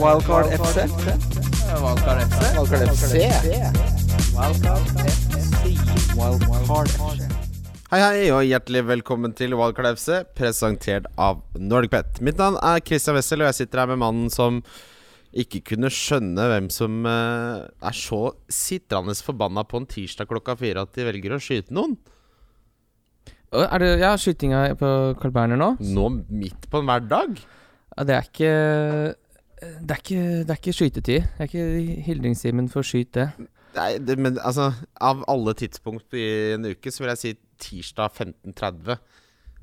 Wildcard FC. Wildcard FC. Wildcard FC. Wildcard FC. Hei, hei, og hjertelig velkommen til Wildcard FC, presentert av NordicPet. Mitt navn er Christian Wessel, og jeg sitter her med mannen som ikke kunne skjønne hvem som eh, er så sitrende forbanna på en tirsdag klokka fire at de velger å skyte noen. Er det ja, skytinga på Carl Berner nå? Nå midt på en hverdag. Ja, det er ikke Det er ikke, det er ikke skytetid. Det er ikke hildringstimen for skyt, det. Nei, det, men altså Av alle tidspunkt i en uke, så vil jeg si tirsdag 15.30.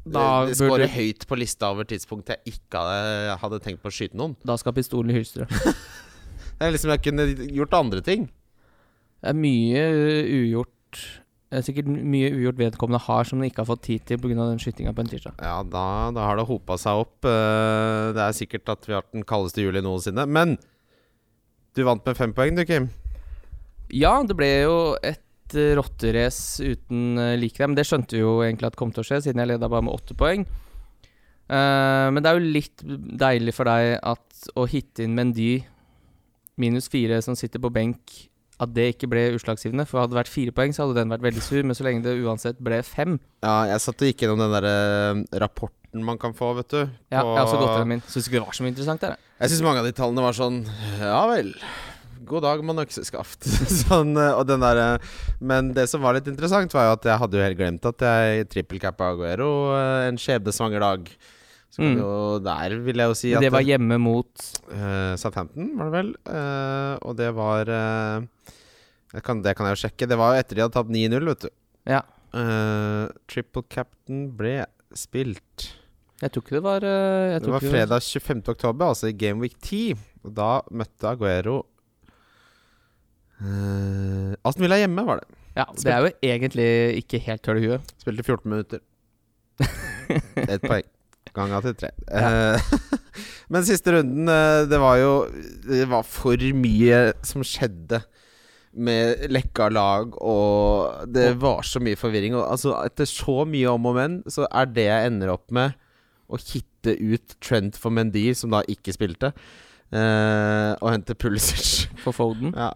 Da det skårer høyt på lista over tidspunkt jeg ikke hadde, hadde tenkt på å skyte noen. Da skal pistolen i hylsteret. Det er liksom Jeg kunne gjort andre ting. Det er mye ugjort Det er sikkert mye ugjort vedkommende har som de ikke har fått tid til pga. den skytinga på en tirsdag. Ja, da, da har det hopa seg opp. Eh, Det er sikkert at vi har hatt den kaldeste juli noensinne. Men du vant med fem poeng, du, Kim. Ja, det ble jo et eh, rotterace uten like der, men det skjønte vi jo egentlig at kom til å skje, siden jeg leda bare med åtte poeng. Eh, men det er jo litt deilig for deg at å hitte inn Mendy minus fire som sitter på benk, at det ikke ble utslagsgivende. For hadde det vært fire poeng, så hadde den vært veldig sur, men så lenge det uansett ble fem Ja, jeg satt og gikk gjennom den der eh, rapporten man kan få, vet du. Ja, jeg har også gått gjennom min. Syns ikke det var så mye interessant der. jeg. Syns mange av de tallene var sånn Ja vel. God dag, mann økseskaft. sånn, eh, og den der, eh, men det som var litt interessant, var jo at jeg hadde jo helt glemt at jeg trippelcappa Aguero en skjebnesvanger dag. Mm. jo, der vil jeg jo si at det var hjemme mot uh, Southampton, var det vel. Uh, og det var uh, kan, Det kan jeg jo sjekke. Det var jo etter de hadde tatt 9-0, vet du. Ja. Triple captain ble spilt. Jeg tror ikke det var Det var fredag 25. oktober, altså i Game Week 10. Og da møtte Aguero uh, Aston Villa hjemme, var det. Ja, det er jo egentlig ikke helt høl i huet. Spilte 14 minutter. Ett poeng. Ganga til tre. Ja. men siste runden, eh, det var jo Det var for mye som skjedde. Med lekka lag, og det var så mye forvirring. Og altså, etter så mye om og men, så er det jeg ender opp med å hitte ut Trent for Mendy, som da ikke spilte, eh, og hente Pulisic. For Foden. Ja.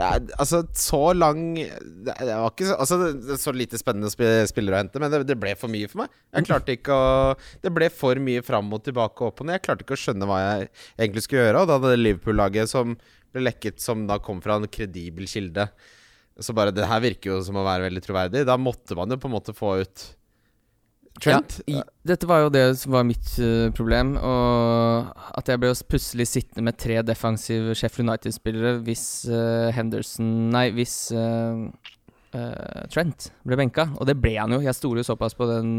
Er, altså, så lang Det, var ikke så, altså, så lite spennende spi- spillere å hente, men det, det ble for mye for meg. Jeg klarte ikke å Det ble for mye fram og tilbake og opp og ned. Jeg klarte ikke å skjønne hva jeg egentlig skulle gjøre. Og da det Liverpool-laget som ble lekket, som da kom fra en kredibel kilde Så bare Det her virker jo som å være veldig troverdig. Da måtte man jo på en måte få ut Trent. Ja, i, dette var jo det som var mitt uh, problem. Og at jeg ble plutselig sittende med tre defensive Sheffield United-spillere hvis uh, Henderson Nei, hvis uh, Trent ble benka. Og det ble han jo. Jeg stoler jo såpass på den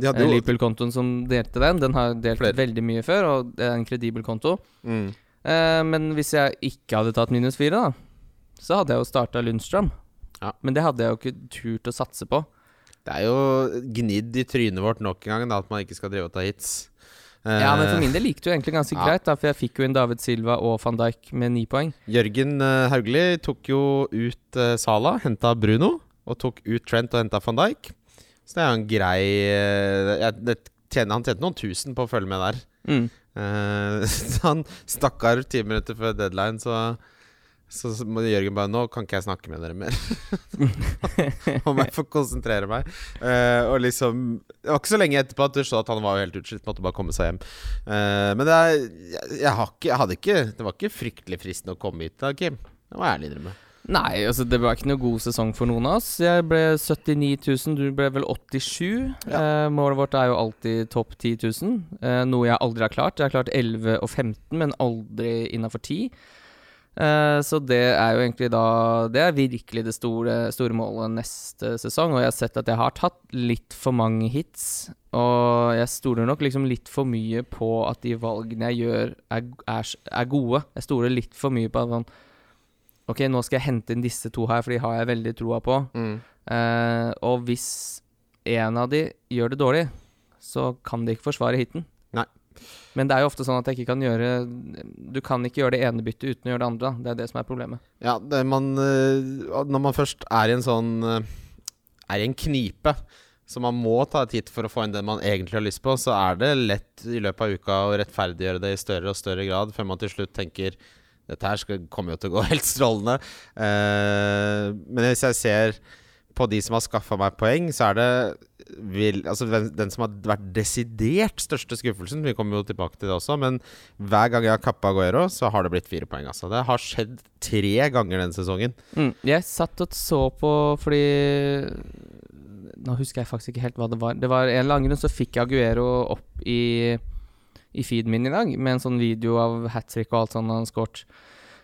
Liverpool-kontoen som delte den. Den har delt Flere. veldig mye før, og det er en kredibel konto. mm. Men hvis jeg ikke hadde tatt minus fire, da, så hadde jeg jo starta Lundstrøm. Ja. Men det hadde jeg jo ikke turt å satse på. Det er jo gnidd i trynet vårt nok en gang da, at man ikke skal drive og ta hits. Ja, men for Eh, min del det jo egentlig ganske ja. greit, da, for jeg fikk jo inn David Silva og van Dijk med ni poeng. Jørgen eh, Haugli tok jo ut uh, Sala, henta Bruno, og tok ut Trent og henta van Dijk. Så det er jo en grei uh, tjener, Han tjente noen tusen på å følge med der. Mm. Uh, så han stakkar ti minutter før deadline, så så må Jørgen bare Nå kan ikke jeg snakke med dere mer. Om jeg får konsentrere meg. Uh, og liksom Det var ikke så lenge etterpå at du så at han var jo helt utslitt. Måtte bare komme seg hjem. Uh, men det er jeg, jeg, har ikke, jeg hadde ikke Det var ikke fryktelig fristende å komme hit da, Kim. Det må jeg ærlig innrømme. Nei, altså det var ikke noe god sesong for noen av oss. Jeg ble 79 000, du ble vel 87. Eh, målet vårt er jo alltid topp 10 000, eh, noe jeg aldri har klart. Jeg har klart 11 og 15, men aldri innafor 10. Eh, så det er jo egentlig da Det er virkelig det store, store målet neste sesong. Og jeg har sett at jeg har tatt litt for mange hits. Og jeg stoler nok liksom litt for mye på at de valgene jeg gjør, er, er, er gode. Jeg stoler litt for mye på at man Ok, nå skal jeg hente inn disse to her, for de har jeg veldig troa på. Mm. Uh, og hvis en av de gjør det dårlig, så kan de ikke forsvare hiten. Nei. Men det er jo ofte sånn at jeg ikke kan gjøre Du kan ikke gjøre det ene byttet uten å gjøre det andre. Det er det som er problemet. Ja, det man, eh, Når man først er i en sånn eh, Er i en knipe så man må ta et hit for å få inn det man egentlig har lyst på. Så er det lett i løpet av uka å rettferdiggjøre det i større og større grad, før man til slutt tenker dette her skal, kommer jo til å gå helt strålende. Uh, men hvis jeg ser på de som har skaffa meg poeng, så er det vil, altså den, den, som har vært desidert største skuffelsen Vi kommer jo tilbake til det også, men hver gang jeg har kappa Aguero, så har det blitt fire poeng. Altså. Det har skjedd tre ganger denne sesongen. Mm, jeg satt og så på fordi Nå husker jeg faktisk ikke helt hva det var. Det var En eller annen grunn så fikk jeg Aguero opp i, i feeden min i dag, med en sånn video av hat trick og alt sånt han har.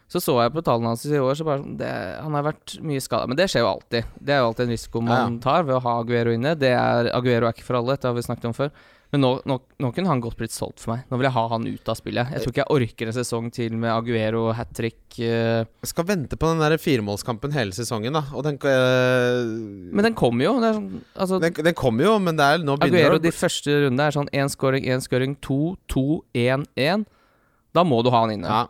Så så jeg på tallene hans i år, så bare sånn, det, Han har vært mye skada. Men det skjer jo alltid. Det er jo alltid en risiko man Ja. tar ved å ha Aguero inne. Det er, Aguero er ikke for alle, dette har vi snakket om før. Men nå, nå, nå kunne han godt blitt solgt for meg. Nå vil jeg ha han ut av spillet. Jeg tror ikke jeg orker en sesong til med Aguero hat trick. Uh... Jeg skal vente på den der firemålskampen hele sesongen, da. Og den, uh... Men den kommer jo. Det sånn, altså, den, den kommer jo, men det er nå begynner Aguero det de første rundene er sånn én scoring, én scoring, to, to, én, én. Da må du ha han inne. ja.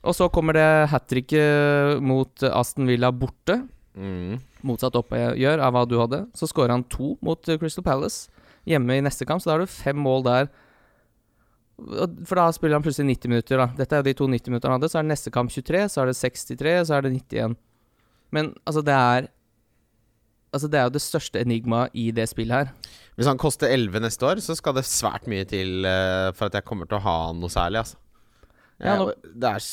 Og så kommer det hat tricket mot Aston Villa borte. Mm. Motsatt oppgjør av hva du hadde. Så scorer han to mot Crystal Palace hjemme i neste kamp, så da har du fem mål der. For da spiller han plutselig 90 minutter, da. Dette er jo de to 90 minuttene han hadde. Så er det neste kamp 23, så er det 63, så er det 91. Men altså, det er Altså, det er jo det største enigmaet i det spillet her. Hvis han koster 11 neste år, så skal det svært mye til uh, for at jeg kommer til å ha han noe særlig, altså. Ja, nå- det, er,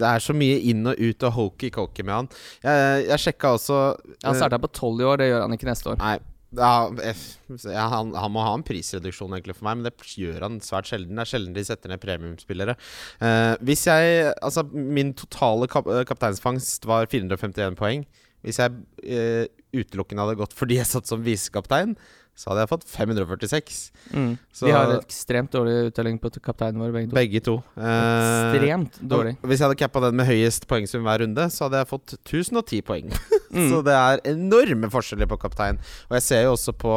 det er så mye inn og ut og hokey-cokey med han. Jeg, jeg sjekka også Han eh, starta på 12 i år, det gjør han ikke neste år. Nei. Ja, ja, han, han må ha en prisreduksjon egentlig for meg, men det gjør han svært sjelden. Det er sjelden de setter ned premiumspillere. Eh, hvis jeg Altså, min totale kap kapteinsfangst var 451 poeng. Hvis jeg eh, utelukkende hadde gått fordi jeg satt som visekaptein, så hadde jeg fått 546. Mm. Så- Vi har ekstremt dårlig uttelling på kapteinen vår, begge to. Begge to. Eh, Ekstremt dårlig. Hvis jeg hadde cappa den med høyest poengsum hver runde, så hadde jeg fått 1010 poeng. Mm. Så det er enorme forskjeller på kaptein. Og jeg ser jo også på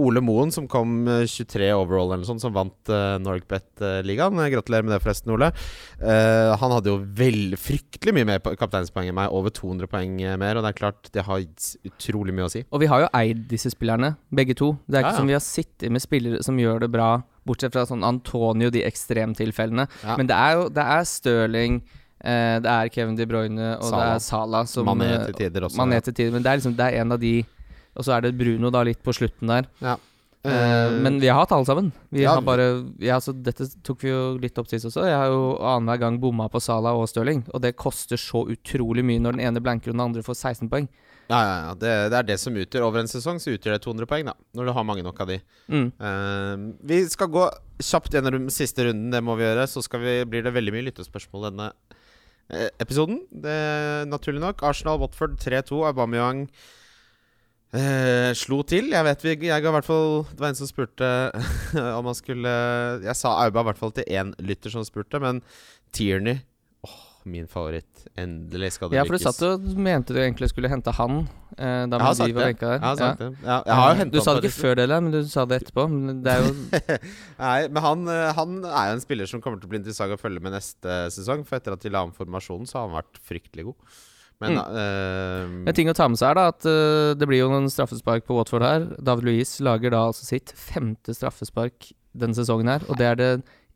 Ole Moen, som kom eh, 23 overall eller noe sånt, som vant uh, Norgebet-ligaen. Gratulerer med det, forresten, Ole. Eh, han hadde jo vel fryktelig mye mer kapteinspoeng enn meg. Over 200 poeng eh, mer. Og det er klart, det har utrolig mye å si. Og vi har jo eid disse spillerne, begge to. Det er ikke Ja, ja. som vi har sittet med spillere som gjør det bra, bortsett fra sånn Antonio, de ekstremtilfellene. Ja. Men det er jo det er Stirling, eh, det er Kevin De Bruyne og det er Salah som Mané eh, til tider også. Mané til tider. Men det er liksom Det er en av de Og så er det Bruno da litt på slutten der. ja. Eh, Eh, men vi har hatt alle sammen. Vi ja, har bare ja, Dette tok vi jo litt opp sist også. Jeg har jo annenhver gang bomma på Salah og Stirling. Og det koster så utrolig mye når den ene blanker og den andre får 16 poeng. Ja, ja, ja. Det, det er det som utgjør Over en sesong så utgjør det 200 poeng, da. Når du har mange nok av de. Mm. Uh, vi skal gå kjapt gjennom siste runden, det må vi gjøre. Så skal vi, blir det veldig mye lyttespørsmål denne eh, episoden. Det Naturlig nok. Arsenal-Watford 3-2. Aubameyang eh, slo til. Jeg vet vi Jeg ga i hvert fall Det var en som spurte om han skulle Jeg sa Auba i hvert fall til én lytter som spurte, men Tierney min favoritt. Endelig skal det lykkes. Ja, for du satt og mente du egentlig skulle hente han eh, da Jeg har sagt det. Jeg har sagt Ja. det. Ja, jeg har jo Eh, Du sa det ikke før det, men du sa det etterpå. Men det er jo Nei, men han, eh, han er jo en spiller som kommer til å bli interessant å følge med neste sesong. For etter at de la om formasjonen, så har han vært fryktelig god. Men En eh, ting å ta med seg er da at uh, det blir jo noen straffespark på Watford her. David Louise lager da altså sitt femte straffespark denne sesongen her. Og det er det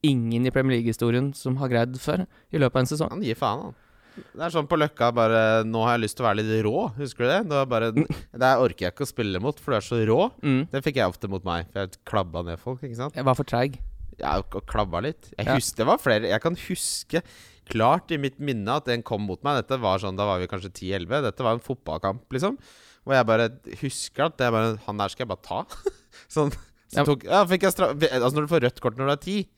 ingen i Premier League-historien som har greid før i løpet av en sesong. han gir faen, han. Det er sånn på Løkka bare Nå har jeg lyst til å være litt rå. Husker du det? Det, var bare, det orker jeg ikke å spille mot, for du er så rå. Mm. Det fikk jeg ofte mot meg. For jeg klabba ned folk. ikke sant? Jeg var for treig. Og klabba litt. Jeg Ja. husker, det var flere Jeg kan huske klart i mitt minne at en kom mot meg. Dette var sånn, Da var vi kanskje 10-11. Dette var en fotballkamp, liksom. Og jeg bare husker at det bare, han der skal jeg bare ta. sånn så tok, ja, fikk jeg stra Altså Når du får rødt kort når du er ti,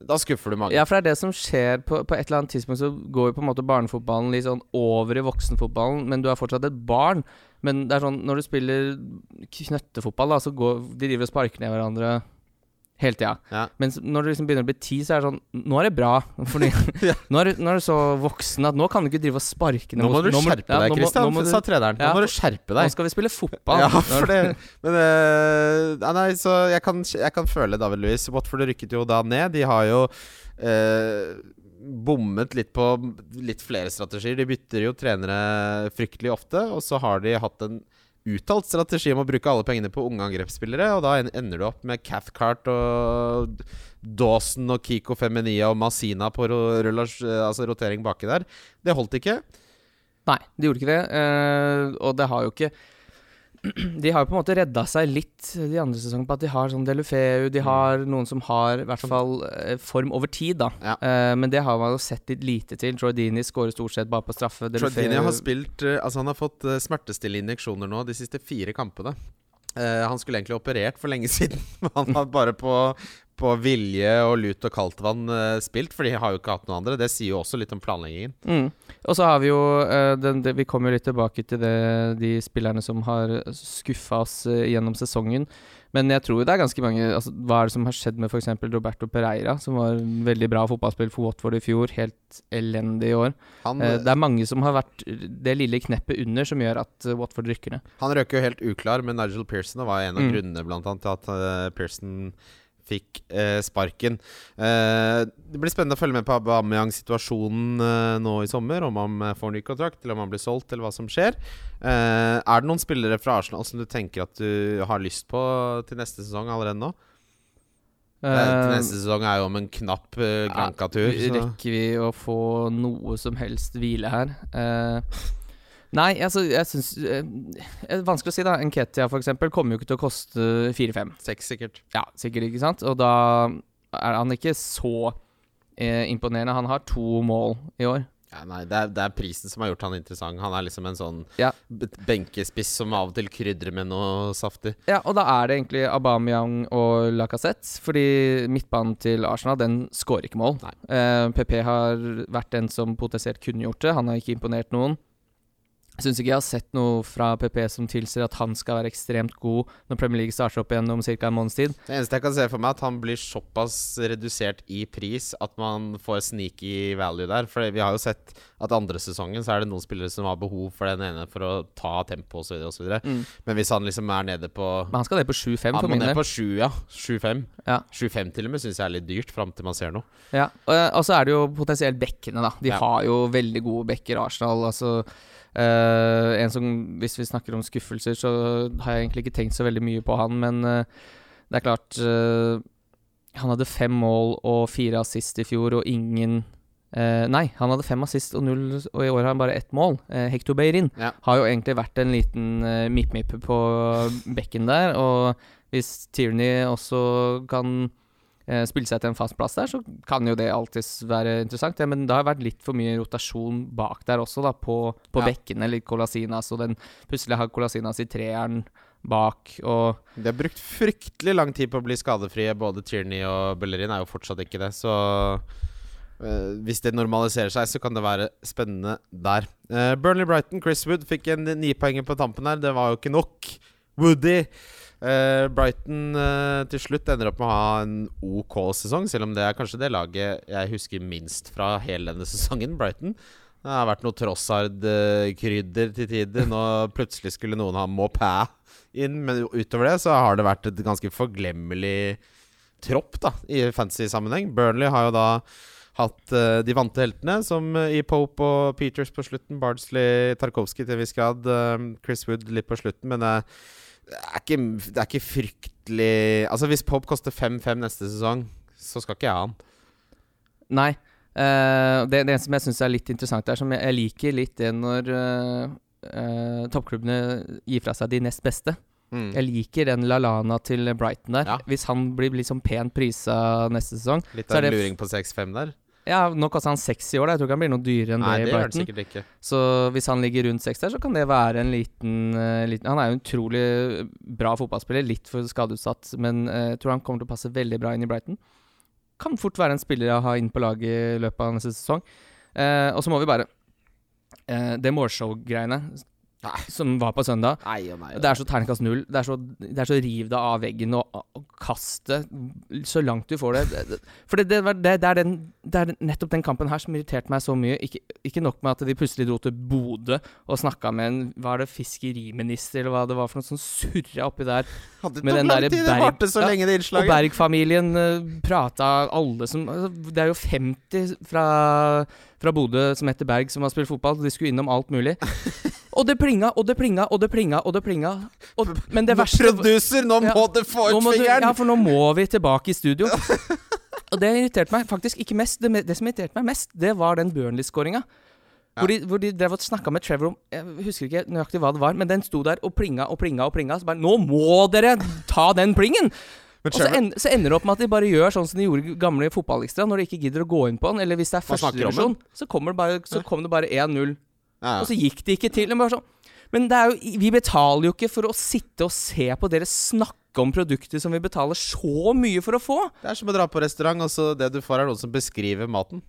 da skuffer du mange. Ja, for det er det som skjer på, på et eller annet tidspunkt, så går jo på en måte barnefotballen litt sånn over i voksenfotballen, men du er fortsatt et barn. Men det er sånn når du spiller knøttefotball, da, så går de driver og sparker ned hverandre hele tida. Ja. Men når du liksom begynner å bli ti, så er det sånn Nå er det bra. Fordi Ja. nå, er du, nå er du så voksen at nå kan du ikke drive og sparke Nå må du skjerpe deg, ja, du- sa treneren. Nå må du skjerpe deg. Nå skal vi spille fotball. Ja, for det Men uh, nei, så jeg kan, jeg kan føle David Louis. Watford rykket jo da ned. De har jo uh, bommet litt på litt flere strategier. De bytter jo trenere fryktelig ofte, og så har de hatt en uttalt strategi om å bruke alle pengene på unge angrepsspillere, og da ender du opp med Cathcart og Dawson og Kiko Feminia og Masina på rullers- altså rotering baki der. Det holdt ikke. Nei, det gjorde ikke det. eh, og det har jo ikke De har jo på en måte redda seg litt de andre sesongene på at de har sånn Delufeu, de har noen som har i hvert fall eh, form over tid, da. Ja. Uh, men det har man jo sett litt lite til. Troy Dini skårer stort sett bare på straffe. Troy har spilt eh, Altså Han har fått smertestillende injeksjoner nå de siste fire kampene. Uh, han skulle egentlig operert for lenge siden, men han var bare på, på vilje og lut og kaldtvann uh, spilt. For de har jo ikke hatt noen andre. Det sier jo også litt om planleggingen. Mm. Og så har vi jo uh, den, det, Vi kommer jo litt tilbake til det, de spillerne som har skuffa oss uh, gjennom sesongen. Men jeg tror det er ganske mange altså, Hva er det som har skjedd med f.eks. Roberto Pereira, som var en veldig bra fotballspill for Watford i fjor. Helt elendig i år. Han, Eh, det er mange som har vært det lille kneppet under som gjør at eh, Watford rykker ned. han røk jo helt uklar med Nigel Pearson, og var en av Mm. grunnene blant annet til at uh, Pearson fikk eh, sparken. Eh, det blir spennende å følge med på Aubameyang-situasjonen eh, nå i sommer. Om han eh, får ny kontrakt, eller om han blir solgt, eller hva som skjer. Eh, er det noen spillere fra Arsenal som du tenker at du har lyst på til neste sesong allerede nå? Eh, til neste sesong er jo om en knapp uh, Granca-tur. Rekker vi å få noe som helst hvile her? Eh, nei, altså, jeg syns eh, er vanskelig å si, da. Enketia, for eksempel, kommer jo ikke til å koste 4-5. Seks, sikkert. Ja, sikkert, ikke sant? Og da er han ikke så eh, imponerende. Han har to mål i år. Ja, nei, det er, det er prisen som har gjort han interessant. Han er liksom en sånn Ja. benkespiss som av og til krydrer med noe saftig. Ja, og da er det egentlig Aubameyang og Lacassette. Fordi midtbanen til Arsenal, den skårer ikke mål. Eh, PP har vært den som potensielt kunne gjort det. Han har ikke imponert noen. Jeg syns ikke jeg har sett noe fra PP som tilsier at han skal være ekstremt god når Premier League starter opp igjen om ca. en måneds tid. Det eneste jeg kan se for meg, er at han blir såpass redusert i pris at man får sneaky value der. For vi har jo sett at andre sesongen så er det noen spillere som har behov for den ene for å ta tempo osv. osv. Mm. Men hvis han liksom er nede på Men han skal ned på 7-5 Han for må min ned del. på 7, ja. 7-5. Ja. 7-5 til og med syns jeg er litt dyrt, fram til man ser noe. Ja, og, og så er det jo potensielt bekkene, da. De Ja. har jo veldig gode bekker, Arsenal. Altså eh, En som Hvis vi snakker om skuffelser, så har jeg egentlig ikke tenkt så veldig mye på han, men uh, det er klart uh, Han hadde fem mål og fire assist i fjor, og ingen Nei, han hadde fem assist og null, og i år har han bare ett mål. Hector Beirin Ja. har jo egentlig vært en liten uh, mip-mip på bekken der, og hvis Tierney også kan spille seg til en fast plass der, så kan jo det alltids være interessant. Ja, men det har vært litt for mye rotasjon bak der også, da, på, på Ja. bekkene. Litt Colasinas, og den plutselig har Colasinas i treeren bak, og De har brukt fryktelig lang tid på å bli skadefrie. Både Tierney og Bellerin er jo fortsatt ikke det, så Uh, hvis det normaliserer seg, så kan det være spennende der. Uh, Burnley-Brighton, Chris Wood fikk en nipoenger på tampen her. Det var jo ikke nok. Woody eh, Brighton uh, til slutt ender opp med å ha en OK sesong, selv om det er kanskje det laget jeg husker minst fra hele denne sesongen. Brighton Det har vært noe Trossard-krydder til tider. Nå plutselig skulle noen ha Maupin inn, men utover det så har det vært et ganske forglemmelig tropp da i fantasy-sammenheng. Burnley har jo da hatt uh, de vante heltene, som uh, i Pope og Peters på slutten. Bardsley, Tarkovskij til en viss grad. uh, Chris Wood litt på slutten, men eh, det er ikke, det er ikke fryktelig Altså Hvis Pop koster 5-5 neste sesong, så skal ikke jeg ha han. Nei. Uh, det, det som jeg syns er litt interessant, er som jeg, jeg liker litt det når uh, uh, toppklubbene gir fra seg de nest beste. Mm. Jeg liker den Lalana til Brighton der. Ja. Hvis han blir liksom pent prisa neste sesong Litt så av en luring på 6-5 der. Ja, nå koster han seks i år, da. Jeg tror ikke han blir noe dyrere enn Nei, det i det Brighton. sikkert ikke. Så hvis han ligger rundt seks der, så kan det være en liten, uh, liten Han er jo en utrolig bra fotballspiller, litt for skadeutsatt, men eh, jeg tror han kommer til å passe veldig bra inn i Brighton. Kan fort være en spiller å ha inn på laget i løpet av neste sesong. Uh, og så må vi bare eh, Det målshow-greiene Nei. som var på søndag Nei og nei. det er så terningkast null. Det er så, det er så riv deg av veggen og, og kast det så langt du får det. For det, det, det, er den, er nettopp den kampen her som irriterte meg så mye. Ikke, ikke nok med at de plutselig dro til Bodø og snakka med en Hva er det, fiskeriminister, eller hva det var for noe som surra oppi der. Hadde med den derre Berg- så lenge, det Og innslaget. Berg-familien uh, prata alle som altså, Det er jo 50 fra, fra Bodø som heter Berg, som har spilt fotball. De skulle innom alt mulig. Og det plinga, og det plinga, og det plinga, og det plinga. Og, men det verste Producer, nå Ja. må du få ut du, fingeren! ja, for nå må vi tilbake i studio. Og det irriterte meg faktisk ikke mest. Det, det som irriterte meg mest, det var den Burnley-skåringa. Hvor, de, hvor de drev og snakka med Trevor om Jeg husker ikke nøyaktig hva det var, men den sto der og plinga og plinga og plinga. Så bare Nå må dere ta den plingen! Men Og så, en, så ender det opp med at de bare gjør sånn som de gjorde gamle fotballekstra, når de ikke gidder å gå inn på den. Eller hvis det er første divisjon førstedivisjon, så kommer det bare, så kom det bare 1-0. Ja, Og så gikk det ikke til. Men, sånn. men det er jo, vi betaler jo ikke for å sitte og se på dere snakke om produkter som vi betaler så mye for å få. Det er som å dra på restaurant, og så det du får, er noen som beskriver maten.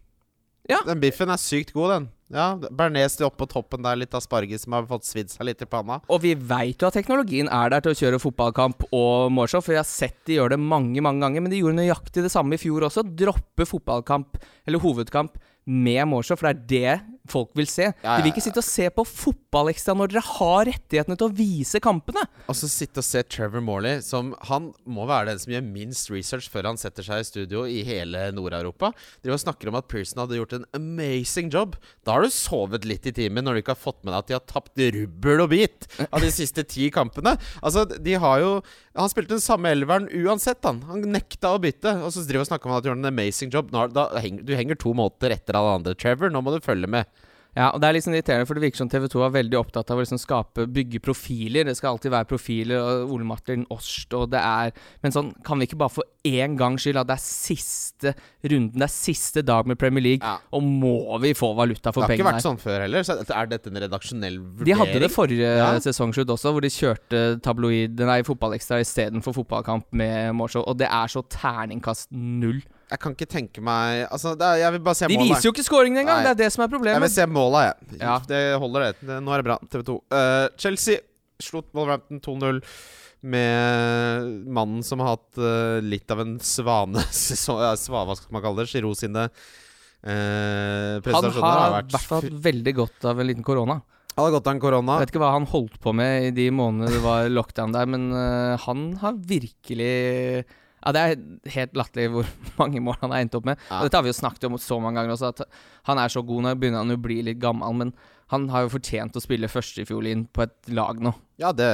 Ja. Den biffen er sykt god, den. Ja, Bearnés oppå toppen der, litt asparges som har fått svidd seg litt i panna. Og vi veit jo at teknologien er der til å kjøre fotballkamp og målshow, for jeg har sett de gjør det mange, mange ganger. Men de gjorde nøyaktig det samme i fjor også. Droppe fotballkamp, eller hovedkamp, med målshow, for det er det folk vil se. De vil ikke sitte og se på fotballekstra når dere har rettighetene til å vise kampene. Og så sitte og se Trevor Morley, som Han må være den som gjør minst research før han setter seg i studio i hele Nord-Europa. Driver og snakker om at Pearson hadde gjort en amazing job. Da har du sovet litt i timen når du ikke har fått med deg at de har tapt rubbel og bit av de siste ti kampene. Altså, de har jo Han spilte den samme elveren uansett, han. Han nekta å bytte. Og så driver og snakker om at han har gjort en amazing job. Nå, da du henger to måneder etter alle andre. Trevor, nå må du følge med. Ja, og det er litt sånn irriterende, for det virker som TV 2 er veldig opptatt av å liksom skape, bygge profiler. Det skal alltid være profiler, og Ole Martin Årst, og det er Men sånn, kan vi ikke bare for én gangs skyld at det er siste runden, det er siste dag med Premier League, Ja. og må vi få valuta for pengene? Det har ikke vært her? sånn før heller. Så er dette en redaksjonell vurdering? De hadde det forrige Ja. sesongslutt også, hvor de kjørte tabloid Nei, fotballekstra istedenfor fotballkamp med Morshow, og det er så terningkast null. Jeg kan ikke tenke meg Altså, er, jeg vil bare se De målet. viser jo ikke scoringen engang! Det er det som er problemet. Jeg vil se måla, jeg. Ja. Det holder, det. Nå er det bra. TV 2. Uh, Chelsea slo Wolverhampton 2-0 med mannen som har hatt uh, litt av en svane Svava, Hva skal man kalle det? Giro sine uh, Han har har vært hatt veldig godt av en liten korona. Han har gått av en korona. Jeg vet ikke hva han holdt på med i de månedene det var lockdown der, men uh, han har virkelig Ja, det er helt latterlig hvor mange mål han har endt opp med. Ja. Og dette har vi jo snakket om så mange ganger også, at han er så god nå, begynner han å bli litt gammel, men han har jo fortjent å spille førstefiolin på et lag nå. Ja, det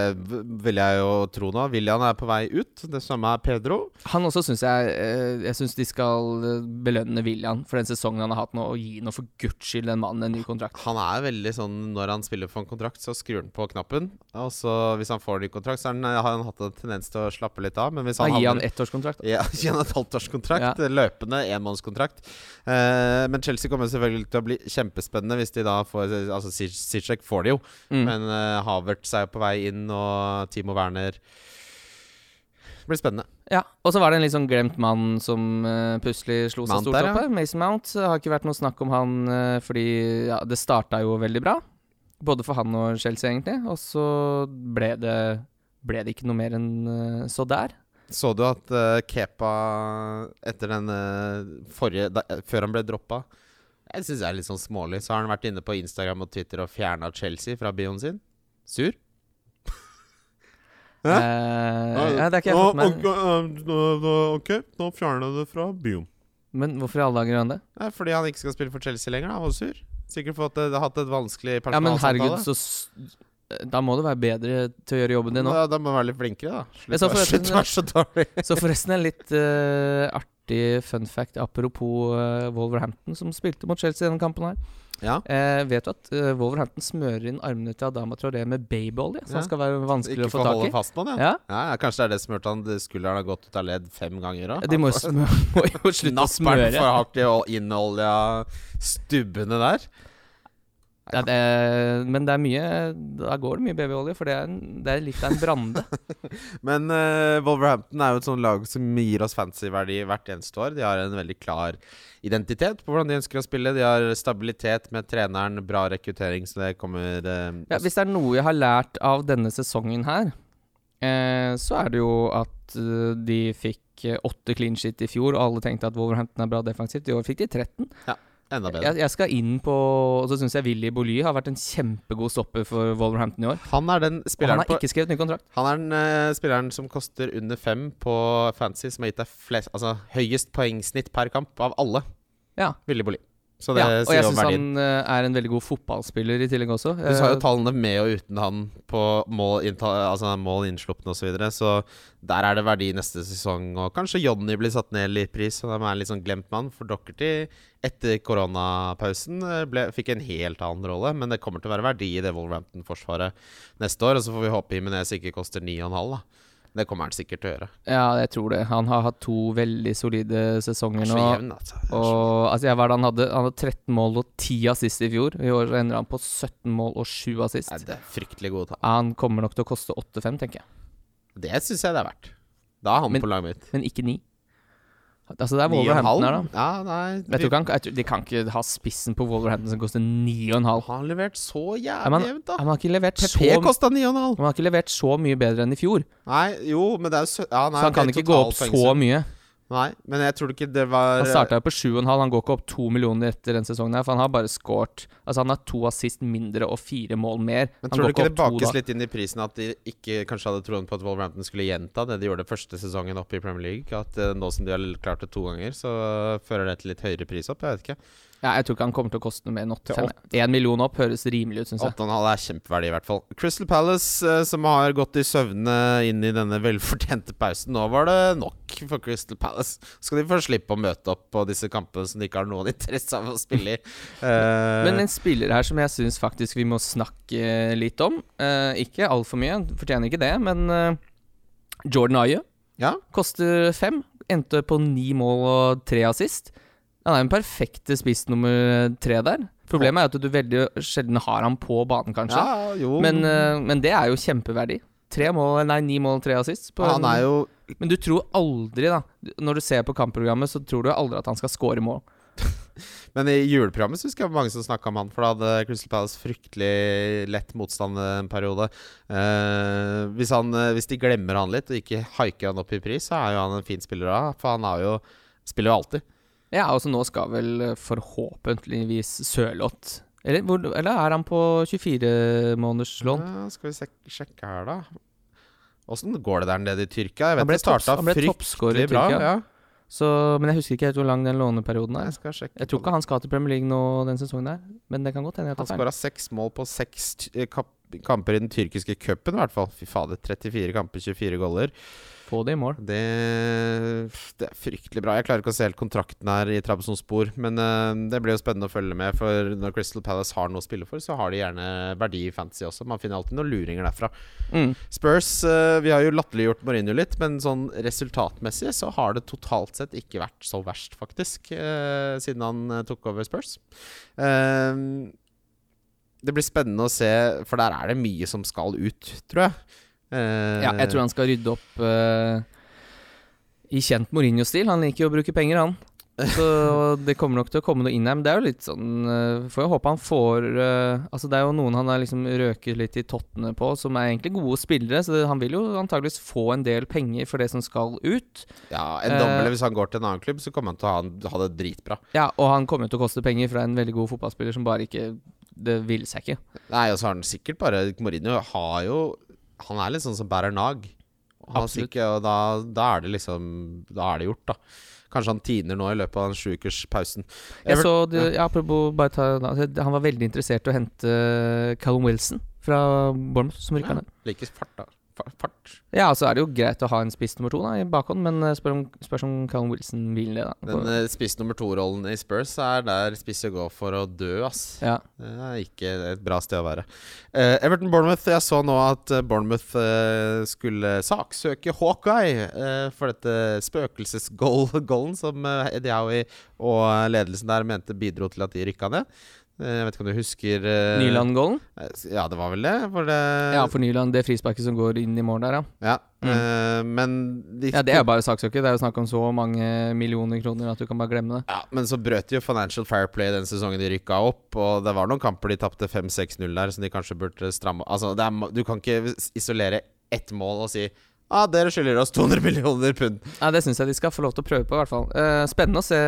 vil jeg jo tro nå. William er på vei ut. Det samme er Pedro. Han også syns jeg øh, Jeg syns de skal øh, belønne William for den sesongen han har hatt nå, og gi noe for guds skyld den mannen en ny kontrakt. Han er veldig sånn Når han spiller for en kontrakt, så skrur han på knappen. Og så hvis han får en ny kontrakt, så er han, har han hatt en tendens til å slappe litt av. Men hvis Da han gir han ettårskontrakt. Ja, gjennom et halvtårskontrakt. Ja. Løpende enmannskontrakt. Eh, men Chelsea kommer selvfølgelig til å bli kjempespennende hvis de da får Altså Zizek får de jo, Mm. men uh, Havertz er jo på vei inn, og Timo Werner Det blir spennende. Ja, og så var det en litt sånn glemt mann som uh, plutselig slo seg stort der, oppe. ja. Mason Mount. Det har ikke vært noe snakk om han uh, fordi ja, det starta jo veldig bra. Både for han og Chelsea, egentlig. Og så ble det, ble det ikke noe mer enn uh, så der. Så du at Kepa etter den forrige da, Før han ble droppa Jeg syns det er litt sånn smålig. Så har han vært inne på Instagram og Twitter og fjerna Chelsea fra bioen sin. Sur? Hæ? Eh, ja, det har ikke jeg fått med Ok, nå fjerner jeg det fra bioen. Men hvorfor i alle dager gjør han det? Nei, fordi han ikke skal spille for Chelsea lenger. Han var sur. Sikkert for at det har hatt et vanskelig Ja, men herregud, personalsamtale. så s- Da må du være bedre til å gjøre jobben din nå. Da, da må du være litt flinkere, da. Slutt så å forresten- være så dårlig. Så forresten en litt uh, artig fun fact apropos eh, Wolverhampton, som spilte mot Chelsea i denne kampen her. Ja. Eh, vet du at uh, Wolverhampton smører inn armene til Adama Traoré med babyolje? Så Ja. han skal være vanskelig å få tak holde Ikke fast på den, ja. Ja, Ja, Kanskje det er det som han skulderen har gått ut av ledd fem ganger òg? De må jo, må jo slutte å smøre. for hardt i innolja stubbene der. Ja, det, men det er mye Da går det mye babyolje, for det er, en, det er litt av en brande. Men uh, Wolverhampton er jo et sånt lag som gir oss fancy-verdi hvert eneste år. De har en veldig klar identitet på hvordan de ønsker å spille. De har stabilitet med treneren, bra rekruttering, så det kommer uh, Ja, hvis det er noe jeg har lært av denne sesongen her, uh, så er det jo at de fikk åtte clean shit i fjor, og alle tenkte at Wolverhampton er bra defensivt. I år fikk de 13. enda bedre. Jeg, jeg skal inn på Og så syns jeg Willy Boly har vært en kjempegod stopper for Wolverhampton i år. Han er den Og han har på ikke skrevet ny kontrakt. Han er den uh, spilleren som koster under fem på fancy, som har gitt deg flest, altså, høyest poengsnitt per kamp av alle. Ja. Willy Bolli. Så det ja, og sier jeg syns han eh, er en veldig god fotballspiller i tillegg også. Du sa jo Eh, tallene med og uten han på mål, altså mål innslupne osv., så, videre, så der er det verdi neste sesong. Og kanskje Jonny blir satt ned litt pris, og de er en litt sånn glemt mann. For Dockerty, etter koronapausen, eh, ble, fikk en helt annen rolle. Men det kommer til å være verdi i det Wolverhampton-forsvaret neste år. Og så får vi håpe Jimenez ikke koster 9,5, da. Det kommer han sikkert til å gjøre. ja, jeg tror det. Han har hatt to veldig solide sesonger nå. jevn, altså. Og altså, jeg, hva er han hadde? Han hadde 13 mål og 10 assist i fjor. I år ender han på 17 mål og 7 assist. Nei, det er fryktelig gode tall. Han kommer nok til å koste 8-5, tenker jeg. Det syns jeg det er verdt. Da er han Men- på laget mitt. Men ikke 9. Altså, det er Wolverhampton her, da. Ja, nei Jeg tror ikke jeg tror, de kan ikke ha spissen på Wolverhampton som koster 9,5. Han har levert så jævlig jevnt, da. Han har ikke levert så PP kosta 9,5. Han har ikke levert så mye bedre enn i fjor, Nei, jo, men det er jo ja, nei, så han kan ikke gå opp så mye. Nei, men jeg tror ikke det var Han starta jo på 7,5, han går ikke opp to millioner etter den sesongen her, for han har bare scoret Altså, han har to assist mindre og fire mål mer. Men Han tror du ikke det bakes litt inn i prisen at de ikke kanskje hadde troen på at Wolverhampton skulle gjenta det de gjorde første sesongen oppe i Premier League? At eh, nå som de har klart det to ganger, så fører det til litt høyere pris opp? Jeg vet ikke. Ja, jeg tror ikke han kommer til å koste noe mer enn Til 85. Én million opp høres rimelig ut, syns jeg. 8,5 er kjempeverdi, i hvert fall. Crystal Palace, eh, som har gått i søvne inn i denne velfortjente pausen. Nå var det nok for Crystal Palace. Skal de få slippe å møte opp på disse kampene som de ikke har noen interesse av å spille i. uh... Men en spiller her som jeg syns faktisk vi må snakke litt om. Uh, ikke altfor mye, fortjener ikke det, men uh, Jordan Ayew ja, koster fem. Endte på ni mål og tre assist. Han er den perfekte spiss nummer tre der. Problemet er at du veldig sjelden har han på banen, kanskje. ja, Men, eh, men det er jo kjempeverdi. Tre mål, nei, ni mål, tre assist. på Han er jo Men du tror aldri, da Når du ser på kampprogrammet, så tror du aldri at han skal score mål. Men i juleprogrammet så husker jeg mange som snakka om han, for da hadde Crystal Palace fryktelig lett motstand en periode. Eh, hvis, han, eh, hvis de glemmer han litt og ikke haiker han opp i pris, så er jo han en fin spiller da. For han jo spiller jo alltid. Ja, altså nå skal vel eh, forhåpentligvis Sørloth eller, hvor, eller er han på 24 måneders lån? Ja, skal vi sek sjekke her, da. Åssen går det der nede i Tyrkia? Jeg Han vet det starta han fryktelig bra. Ja. Så, men jeg husker ikke helt hvor lang den låneperioden er. Jeg skal. Jeg tror ikke han skal til Premier League nå den sesongen her, men det kan godt hende jeg Han tar feil. skåra seks mål på seks eh, kamper i den tyrkiske cupen, i hvert fall. Fy fader, 34 kamper, 24 goller. Få det i mål. Det, det er fryktelig bra. Jeg klarer ikke å se helt kontrakten her i Trabzonspor, men uh, det blir jo spennende å følge med. For når Crystal Palace har noe å spille for, så har de gjerne verdi i fantasy også. Man finner alltid noen luringer derfra. Mm. Spurs, uh, vi har jo latterliggjort Mourinho litt, men sånn resultatmessig så har det totalt sett ikke vært så verst, faktisk, uh, siden han tok over Spurs. Det blir spennende å se, for der er det mye som skal ut, tror jeg. Eh, Ja, jeg tror han skal rydde opp eh, i kjent Mourinho-stil. Han liker jo å bruke penger, han. Så det kommer nok til å komme noe inn her. Men det er jo litt sånn uh, Får jo håpe han får uh, Altså Det er jo noen han har liksom røket litt i tottene på, som er egentlig gode spillere. Så det, han vil jo antageligvis få en del penger for det som skal ut. Ja, en Eh, uh, Hvis han går til en annen klubb, så kommer han til å ha, ha det dritbra. Ja, Og han kommer til å koste penger, for det er en veldig god fotballspiller som bare ikke Det ville seg ikke. Nei, og så har han sikkert bare Mourinho har jo Han er litt sånn som bærer nag. Absolutt. og da, da er det liksom Da er det gjort, da. Kanskje han tiner nå i løpet av den sjuukerspausen. Jeg så det, ja, apropos bare ta, Han var veldig interessert i å hente Callum Wilson fra Bournemouth, som rykka Ja, ned. like fart, da. Fa- Fart. Ja, så er det jo greit å ha en spiss nummer to da, i bakhånd, men eh, spør om, spørs om Callum Wilson vil det. da Den eh, spiss nummer to-rollen i Spurs er der spisser går for å dø, ass. Ja, Det er ikke et bra sted å være. Eh, Everton-Bournemouth. Jeg så nå at eh, Bournemouth eh, skulle saksøke Hawkeye eh, for dette spøkelsesgoalen som uh, Eddie Howie og ledelsen der mente bidro til at de rykka ned. Eh, jeg vet ikke om du husker uh, Nyland-gålen? Ja, det var vel det. Det Ja, for Nyland, det frisparket som går inn i mål der, ja. ja. eh, men de Ja, Det er jo bare saksøker. Det er jo snakk om så mange millioner kroner at du kan bare glemme det. Ja, Men så brøt de jo Financial Fair Play den sesongen de rykka opp. Og det var noen kamper de tapte 5-6-0 der, som de kanskje burde stramme Altså, det er, du kan ikke isolere ett mål og si ah, dere skylder oss 200 millioner pund. Ja, Det syns jeg de skal få lov til å prøve på, i hvert fall. Uh, spennende å se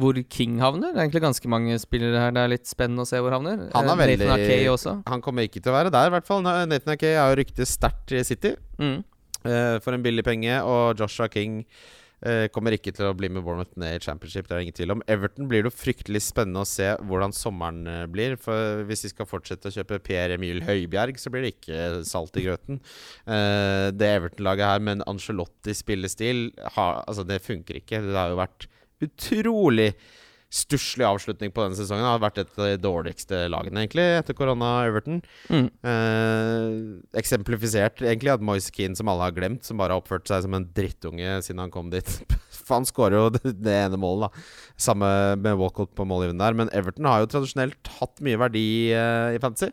hvor King havner. Det er egentlig ganske mange spillere her det er litt spennende å se hvor havner. Han er Eh, veldig- Nathan Akay også. Han kommer ikke til å være der, i hvert fall. Nathan Akay har jo ryktet sterkt i City Mm. eh, for en billig penge, og Joshua King Eh, kommer ikke til å bli med Bournemouth ned i championship, det er ingen tvil om. Everton blir det jo fryktelig spennende å se hvordan sommeren blir. For hvis de skal fortsette å kjøpe Pierre Emil Høibjerg, så blir det ikke salt i grøten. Det Everton-laget her med en Angelotti-spillestil, altså det funker ikke. Det har jo vært utrolig stusslig avslutning på denne sesongen. Det har vært et av de dårligste lagene, egentlig, etter korona-Everton. Mm. Eh, eksemplifisert egentlig at Moise Keane, som alle har glemt, som bare har oppført seg som en drittunge siden han kom dit. Han skårer jo det, det ene målet, da. Samme med Walcott på målgivende der. Men Everton har jo tradisjonelt hatt mye verdi eh, i fantasy.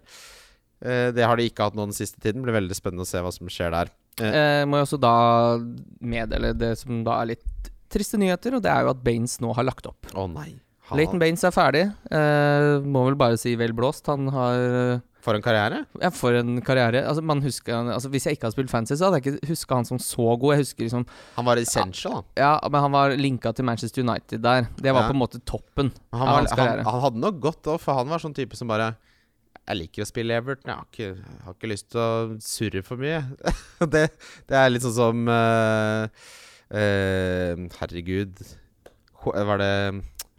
Eh, det har de ikke hatt nå den siste tiden. Det blir veldig spennende å se hva som skjer der. Eh, må jeg også da meddele det som da er litt triste nyheter, og det er jo at Baines nå har lagt opp. Å nei. Han, Leighton Baines er ferdig. Eh, må vel bare si vel blåst. Han har eh, for en karriere. Ja, for en karriere. Altså, man husker altså, Hvis jeg ikke hadde spilt fantasy, så hadde jeg ikke huska han som så god. Jeg husker liksom Han var essential, da. Ja, men han var linka til Manchester United der. Det var Ja. på en måte toppen Han, av hans karriere. han hadde nok godt òg, for han var sånn type som bare Jeg liker å spille Everton, jeg har ikke, jeg har ikke lyst til å surre for mye. det, det er litt sånn som eh, Herregud Var det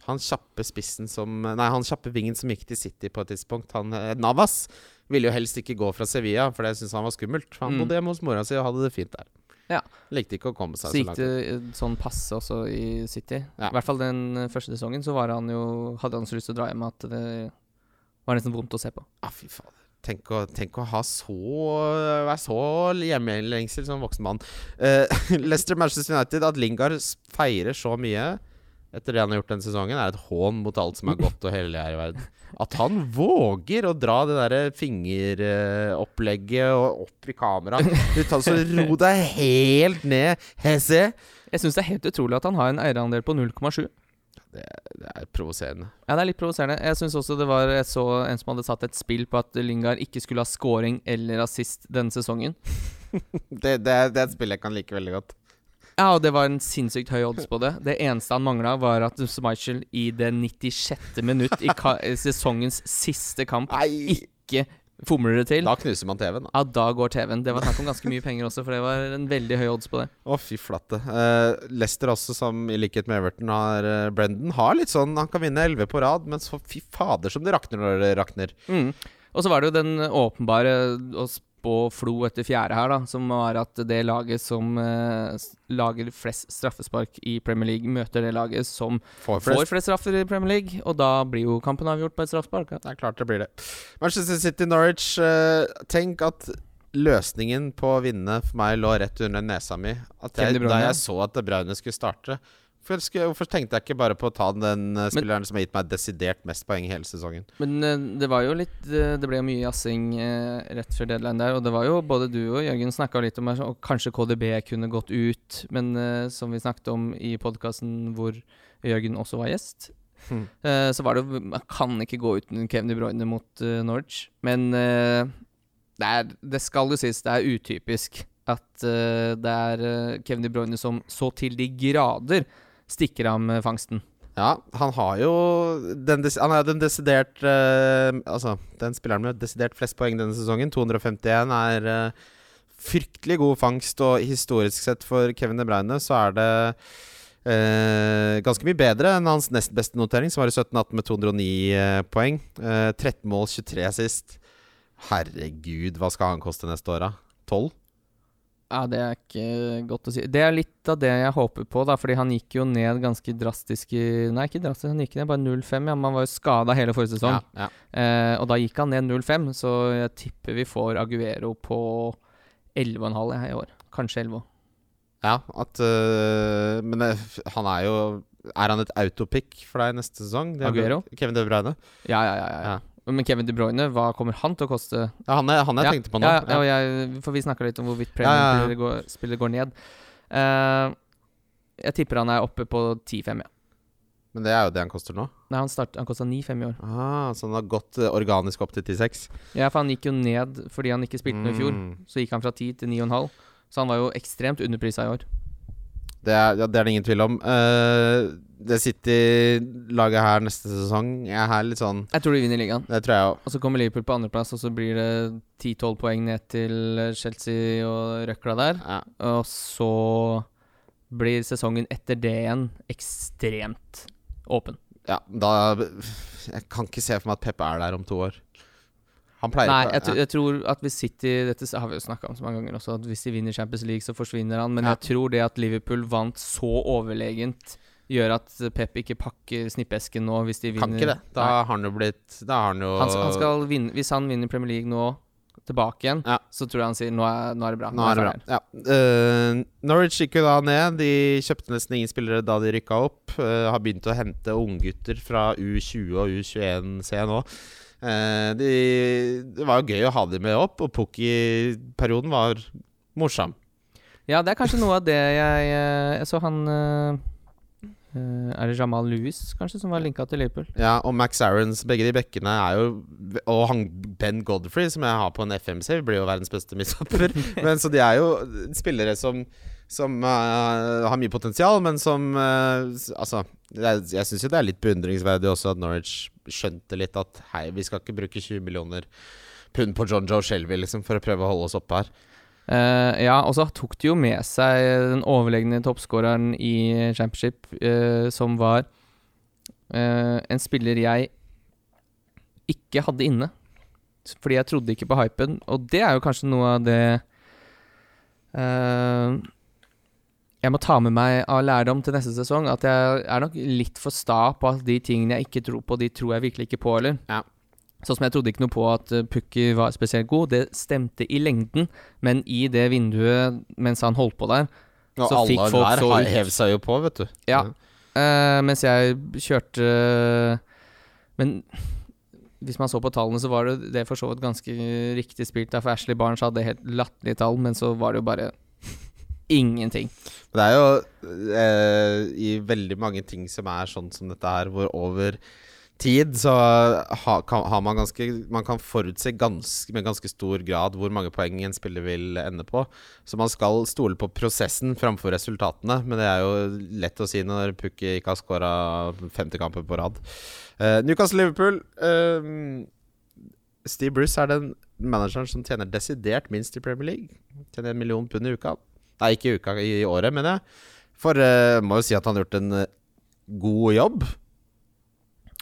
han kjappe spissen som Nei, han kjappe vingen som gikk til City på et tidspunkt, han eh, Navas, ville jo helst ikke gå fra Sevilla, for det syntes han var skummelt. Han Mm. bodde hjemme hos mora si og hadde det fint der. Ja. Likte ikke å komme seg Så så langt. det eh, sånn passe også i City. Ja. I hvert fall den eh, første sesongen så var han jo hadde han så lyst til å dra hjem at det var nesten vondt å se på. Ja, fy fader. Tenk å, tenk å ha så være så hjemmelengsel som voksen mann. Uh, Leicester Manchester United, at Lingard feirer så mye etter det han har gjort denne sesongen, er et hån mot alt som er godt og hellig her i verden. At han våger å dra det derre fingeropplegget og opp i kamera. Så Ro deg helt ned, Hesse. Jeg syns det er helt utrolig at han har en eierandel på 0,7. Det er provoserende. Ja, det er litt provoserende. Jeg syns også det var Jeg så en som hadde satt et spill på at Lingard ikke skulle ha scoring eller assist denne sesongen. Det, det, er, det er et spill jeg kan like veldig godt. Ja, og det var en sinnssykt høy odds på det. Det eneste han mangla, var at Schmeichel i det 96. minutt i sesongens siste kamp ikke fomler det til. Da knuser man TV-en, da. Ja, da går TV-en. Det var snakk om ganske mye penger også, for det var en veldig høy odds på det. Å, fy flate. Uh, Lester også, som i likhet med Everton har uh, Brendan, har litt sånn Han kan vinne 11 på rad, men så fy fader som det rakner når det rakner. Mm. Og så var det jo den åpenbare å spå Flo etter fjerde her, da, som var at det laget som eh, lager flest straffespark i Premier League, møter det laget som får flest. flest straffer i Premier League, og da blir jo kampen avgjort på et straffespark. Ja. Det er klart det blir det. Manchester City Norwich. eh, tenk at løsningen på å vinne for meg lå rett under nesa mi. At jeg, da jeg så at De Bruyne skulle starte. Hvorfor, tenkte jeg ikke bare på å ta den eh, spilleren som har gitt meg desidert mest poeng i hele sesongen? Men eh, det var jo litt eh, Det ble jo mye jazzing rett før deadline der, og det var jo både du og Jørgen snakka litt om at kanskje KDB kunne gått ut, men som vi snakket om i podkasten hvor Jørgen også var gjest, Hmm. så var det jo Man kan ikke gå uten Kevin De Bruyne mot Norge Norwich, men det, er, det skal jo sies, det er utypisk at det er Kevin De Bruyne som så til de grader stikker av med fangsten. Ja, han har jo den, Han er den desidert uh, Altså, den spilleren med desidert flest poeng denne sesongen. 251 er uh, fryktelig god fangst, og historisk sett for Kevin De Bruyne så er det uh, ganske mye bedre enn hans nest beste notering, som var i 17-18 med 209 eh, poeng. Eh, 13 mål, 23 sist. Herregud, hva skal han koste neste år, da? 12? Ja, det er ikke godt å si. Det er litt av det jeg håper på, da, fordi han gikk jo ned ganske drastisk i Nei, ikke drastisk, han gikk ned bare 0,5. Ja, man var jo skada hele forrige sesong. Ja, ja. Eh, og da gikk han ned 0,5, så jeg tipper vi får Aguero på 11,5 jeg, i år. Kanskje 11. Ja, at øh, Men det, han er jo Er han et autopic for deg neste sesong? Er Aguero? Kevin De Bruyne? Ja, ja, ja, ja, ja. Men Kevin De Bruyne, hva kommer han til å koste? Ja, han er han jeg ja, tenkte på nå. Ja, ja, jeg, for vi snakka litt om hvorvidt. Premier går, spillet går ned. Uh, jeg tipper han er oppe på 10-5, ja. Men det er jo det han koster nå. Nei, han, start- han kosta 9-5 i år. Ah, så han har gått øh, organisk opp til 10-6. Ja, for han gikk jo ned fordi han ikke spilte noe i fjor. Mm. Så gikk han fra 10 til 9,5. Så han var jo ekstremt underprisa i år. Det er, ja, det er det ingen tvil om. Uh, det City-laget her neste sesong Jeg er litt sånn Jeg tror de vinner ligaen. Det tror jeg også. Og så kommer Liverpool på andreplass, og så blir det 10-12 poeng ned til Chelsea og røkla der. Ja. Og så blir sesongen etter det igjen ekstremt åpen. Ja, da Jeg kan ikke se for meg at Pep er der om to år. Han pleier Nei, jeg, jeg tror at hvis City Dette har vi jo snakka om så mange ganger også, at hvis de vinner Champions League, så forsvinner han. Men Ja. jeg tror det at Liverpool vant så overlegent, gjør at Pep ikke pakker snippesken nå hvis de vinner. Kan ikke det. Da Nei. har han jo blitt Da har han jo Han, han skal vinne Hvis han vinner Premier League nå, tilbake igjen, Ja. så tror jeg han sier nå er, nå er det bra. Nå er det bra. Ja. Uh, Norwich gikk jo da ned. De kjøpte nesten ingen spillere da de rykka opp. Uh, har begynt å hente unggutter fra U20 og U21 C nå. Eh, de, det var jo gøy å ha dem med opp, og Pukki-perioden var morsom. Ja, det er kanskje noe av det jeg eh, Jeg så han eh, Er det Jamal Lewis, kanskje, som var linka til Liverpool? Ja, og Max Aarons, begge de bekkene er jo Og han Ben Godfrey, som jeg har på en FMC, blir jo verdens beste midtstopper. men så de er jo spillere som som uh, har mye potensial, men som uh, Altså, jeg, jeg syns jo det er litt beundringsverdig også at Norwich skjønte litt at hei, vi skal ikke bruke 20 millioner pund på John Joe Shelby liksom, for å prøve å holde oss oppe her. Uh, ja, og så tok de jo med seg den overlegne toppskåreren i championship, uh, som var uh, en spiller jeg ikke hadde inne. Fordi jeg trodde ikke på hypen, og det er jo kanskje noe av det jeg må ta med meg av lærdom til neste sesong. At jeg er nok litt for sta på at de tingene jeg ikke tror på, de tror jeg virkelig ikke på, eller? Ja. Sånn som jeg trodde ikke noe på at uh, Pukki var spesielt god. Det stemte i lengden, men i det vinduet mens han holdt på der Og Så fikk folk der så alle ut. hev seg jo på, vet du. Ja. Uh, Mens jeg kjørte Men hvis man så på tallene, så var det, det for så vidt ganske riktig spilt. der, For Ashley Barnes hadde helt latterlige tall, men så var det jo bare ingenting. Det er jo eh, i veldig mange ting som er sånn som dette her, hvor over tid så ha, kan, har man ganske Man kan forutse ganske, med ganske stor grad hvor mange poeng en spiller vil ende på. Så man skal stole på prosessen framfor resultatene. Men det er jo lett å si når Pukki ikke har skåra 50 kamper på rad. Eh, Newcastle-Liverpool eh, Steve Bruce er den manageren som tjener desidert minst i Premier League. Tjener en million pund i uka. Nei, ikke i uka, i året, mener jeg. For uh, må jo si at han har gjort en eh, god jobb.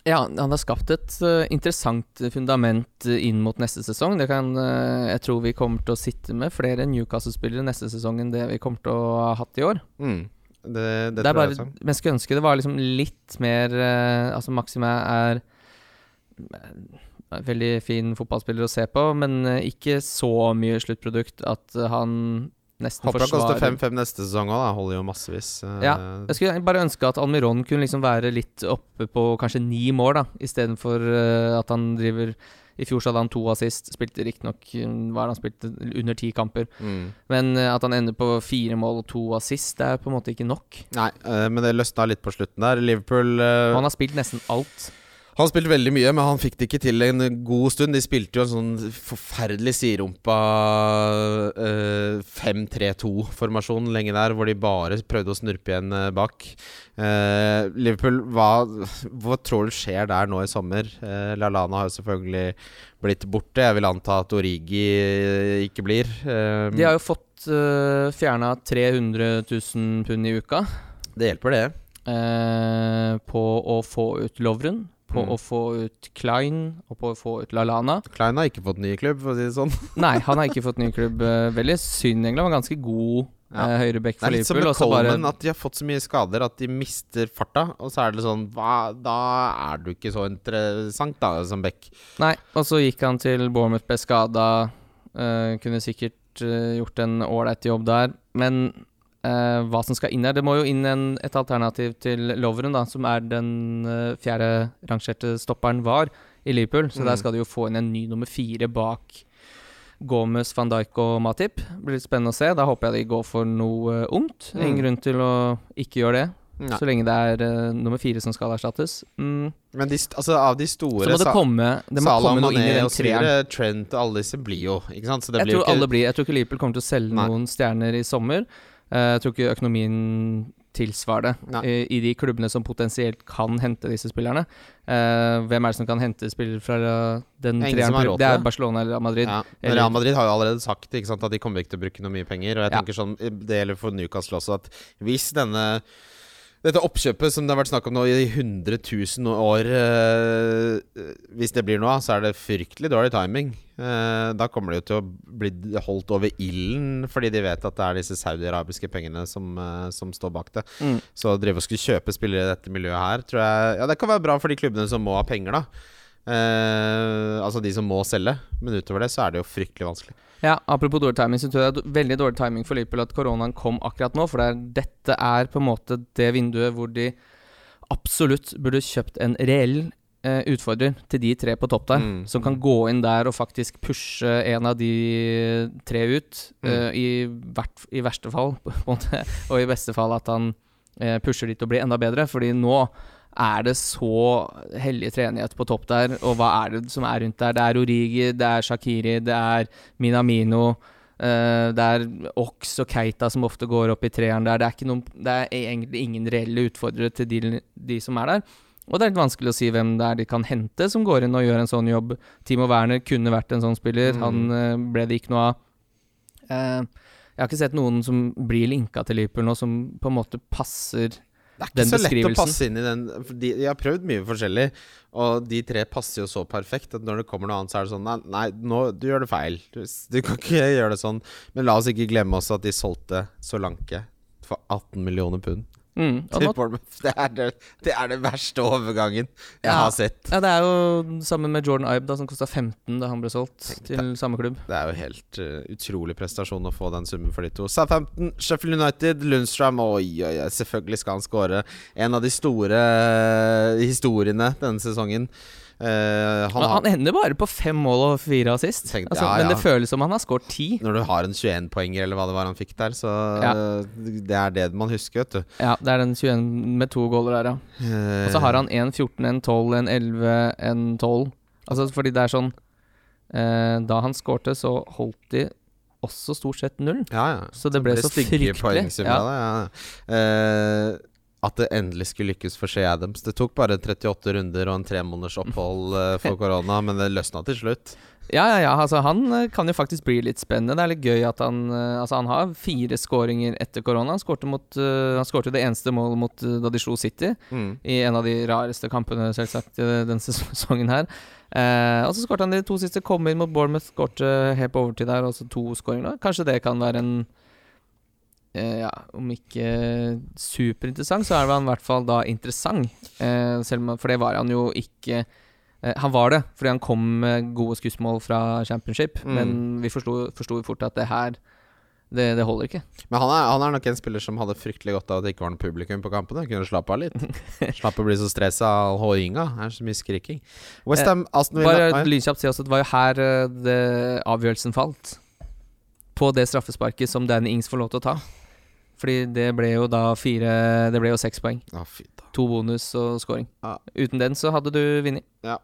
Ja, han har skapt et uh, interessant fundament inn mot neste sesong. Det kan, uh, jeg tror vi kommer til å sitte med flere Newcastle-spillere neste sesong enn det vi kommer til å ha hatt i år. Mm. Det, det, Det, er tror bare, jeg også. Men jeg skulle ønske det var liksom litt mer uh, Altså, Maxime er veldig fin fotballspiller å se på, men ikke så mye sluttprodukt at han nesten Håper han koster 5-5 neste sesong òg, da. Holder jo massevis. eh, Ja, Jeg skulle bare ønske at Almiron kunne liksom være litt oppe på kanskje ni mål, da istedenfor uh, at han driver I fjor så hadde han to assist, spilte riktignok spilte? Under ti kamper. mm. Men eh, at han ender på fire mål og to assist, det er på en måte ikke nok. Nei, eh, men det løsna litt på slutten der. Liverpool eh, han har spilt nesten alt. Han spilte veldig mye, men han fikk det ikke til en god stund. De spilte jo en sånn forferdelig siderumpa eh, 5-3-2-formasjon lenge der, hvor de bare prøvde å snurpe igjen eh, bak. Eh, Liverpool, hva, hva tror du skjer der nå i sommer? Eh, Lallana har jo selvfølgelig blitt borte. Jeg vil anta at Origi ikke blir. Eh, De har jo fått uh, fjerna 300 000 pund i uka det hjelper, det. eh, på å få ut Lovren, på Mm. å få ut Klein og på å få ut Lallana. Klein har ikke fått ny klubb, for å si det sånn. Nei, han har ikke fått ny klubb. eh, Veldig synd, egentlig. Han var ganske god Ja. eh, høyreback Det er litt som med Coleman, bare at de har fått så mye skader at de mister farta. Og så er det sånn hva, Da er du ikke så interessant, da, som back. Nei, og så gikk han til Bournemouth, ble skada. kunne sikkert eh, gjort en ålreit jobb der. Men eh, hva som skal inn her Det må jo inn en, et alternativ til Lovren, da, som er den uh, fjerde rangerte stopperen var i Liverpool. Så Mm. der skal de jo få inn en ny nummer fire bak Gomez, van Dijk og Matip. Det blir litt spennende å se. Da håper jeg de går for noe uh, ungt. Mm. Ingen grunn til å ikke gjøre det. Nei. Så lenge det er uh, nummer fire som skal erstattes. Mm. Men de, altså, av de store Så må det komme Det må Salah, komme noe inn i den treeren. Trent og alle disse blir jo Ikke sant? Så det Jeg blir tror ikke alle blir Jeg tror ikke Liverpool kommer til å selge Nei. noen stjerner i sommer. Eh, jeg tror ikke økonomien tilsvarer det Nei. eh, i de klubbene som potensielt kan hente disse spillerne. Uh, hvem er det som kan hente spillere fra den er treeren? Det er. Barcelona eller Real Madrid. Ja, Eller- Real Madrid har jo allerede sagt sant, at de kommer ikke til å bruke noe mye penger. Og jeg Ja. tenker sånn Det gjelder for Newcastle også, at hvis denne dette oppkjøpet som det har vært snakk om nå i 100 000 år eh, Hvis det blir noe av, så er det fryktelig dårlig timing. Eh, da kommer det jo til å bli holdt over ilden, fordi de vet at det er disse saudiarabiske pengene som, eh, som står bak det. Mm. Så å drive og skulle kjøpe spillere i dette miljøet her, tror jeg Ja, det kan være bra for de klubbene som må ha penger, da. Eh, altså de som må selge. Men utover det så er det jo fryktelig vanskelig. Ja, Apropos dårlig timing, så tror jeg det er veldig dårlig timing for Liverpool at koronaen kom akkurat nå. For det er, dette er på en måte det vinduet hvor de absolutt burde kjøpt en reell eh, utfordrer til de tre på topp der. Mm. Som kan gå inn der og faktisk pushe en av de tre ut. Mm. eh, i, hvert, I verste fall, på en måte. Og i beste fall at han eh, pusher de til å bli enda bedre. Fordi nå er det så hellig treenighet på topp der, og hva er det som er rundt der? Det er Origi, det er Shakiri, det er Minamino. Uh, det er Ox og Keita som ofte går opp i treeren der. Det er, noen, det er egentlig ingen reelle utfordrere til de, de som er der. Og det er litt vanskelig å si hvem det er de kan hente som går inn og gjør en sånn jobb. Timo Werner kunne vært en sånn spiller. Mm. Han uh, ble det ikke noe av. Uh, jeg har ikke sett noen som blir linka til Liverpool nå, som på en måte passer Det er ikke Den så lett å passe inn i den. De, de har prøvd mye forskjellig, og de tre passer jo så perfekt at når det kommer noe annet, så er det sånn Nei, nei nå, du gjør det feil. Du, du kan ikke gjøre det sånn. Men la oss ikke glemme også at de solgte Solanke for 18 millioner pund mm. til Bournemouth. Det er, det, det er den verste overgangen jeg Ja. har sett. ja, Det er jo sammen med Jordan Ibe, da, som kosta 15 da han ble solgt Tenk til samme klubb. Det er jo helt uh, utrolig prestasjon å få den summen for de to. Southampton, Sheffield United, Lundstrøm. Oi, oi, oi, selvfølgelig skal han skåre. En av de store eh, historiene denne sesongen. Eh, han Han, han ender bare på fem mål og fire assist. Tenk- Altså, ja, Men det føles som han har skåret ti. når du har en 21-poenger, eller hva det var han fikk der, så Ja. det er det man husker, vet du. Ja, det er den 21 med to goaler der, ja. Eh, Og så har han en 14, en 12, en 11, en 12. Altså fordi det er sånn eh, Da han skårte, så holdt de også stort sett null. Ja, ja. Så det ble så fryktelig. Ja. det. Ja. Eh, at det endelig skulle lykkes for Shea Adams. Det tok bare 38 runder og en tremåneders opphold eh, for korona, men det løsna til slutt. Ja, ja, ja. Altså, han eh, kan jo faktisk bli litt spennende. Det er litt gøy at han eh, Altså, han har fire skåringer etter korona. Han skårte mot uh, Han skårte det eneste målet mot uh, da de slo City. Mm. I en av de rareste kampene, selvsagt, denne sesongen her. Uh, og så skårte han de to siste. Kom inn mot Bournemouth, skårte helt på overtid der, og så to skåringer. Kanskje det kan være en Ja, om ikke superinteressant, så er han i hvert fall da interessant. Eh, selv om, for det var han jo ikke eh, Han var det, fordi han kom med gode skussmål fra championship, Mm. men vi forsto fort at det her det, det holder ikke. Men han er, han er nok en spiller som hadde fryktelig godt av at det ikke var noe publikum på kampene. Kunne slappe av litt. Slapp å bli så stressa av hoinga. Det er så mye skriking. Westham, Aston Villa Bare lynkjapt si også at det var jo her eh, det, avgjørelsen falt. På det straffesparket som Danny Ings får lov til å ta. Fordi det ble jo da fire Det ble jo seks poeng. Fy da. To bonus og scoring. Ja. Uten den så hadde du vunnet. Ja.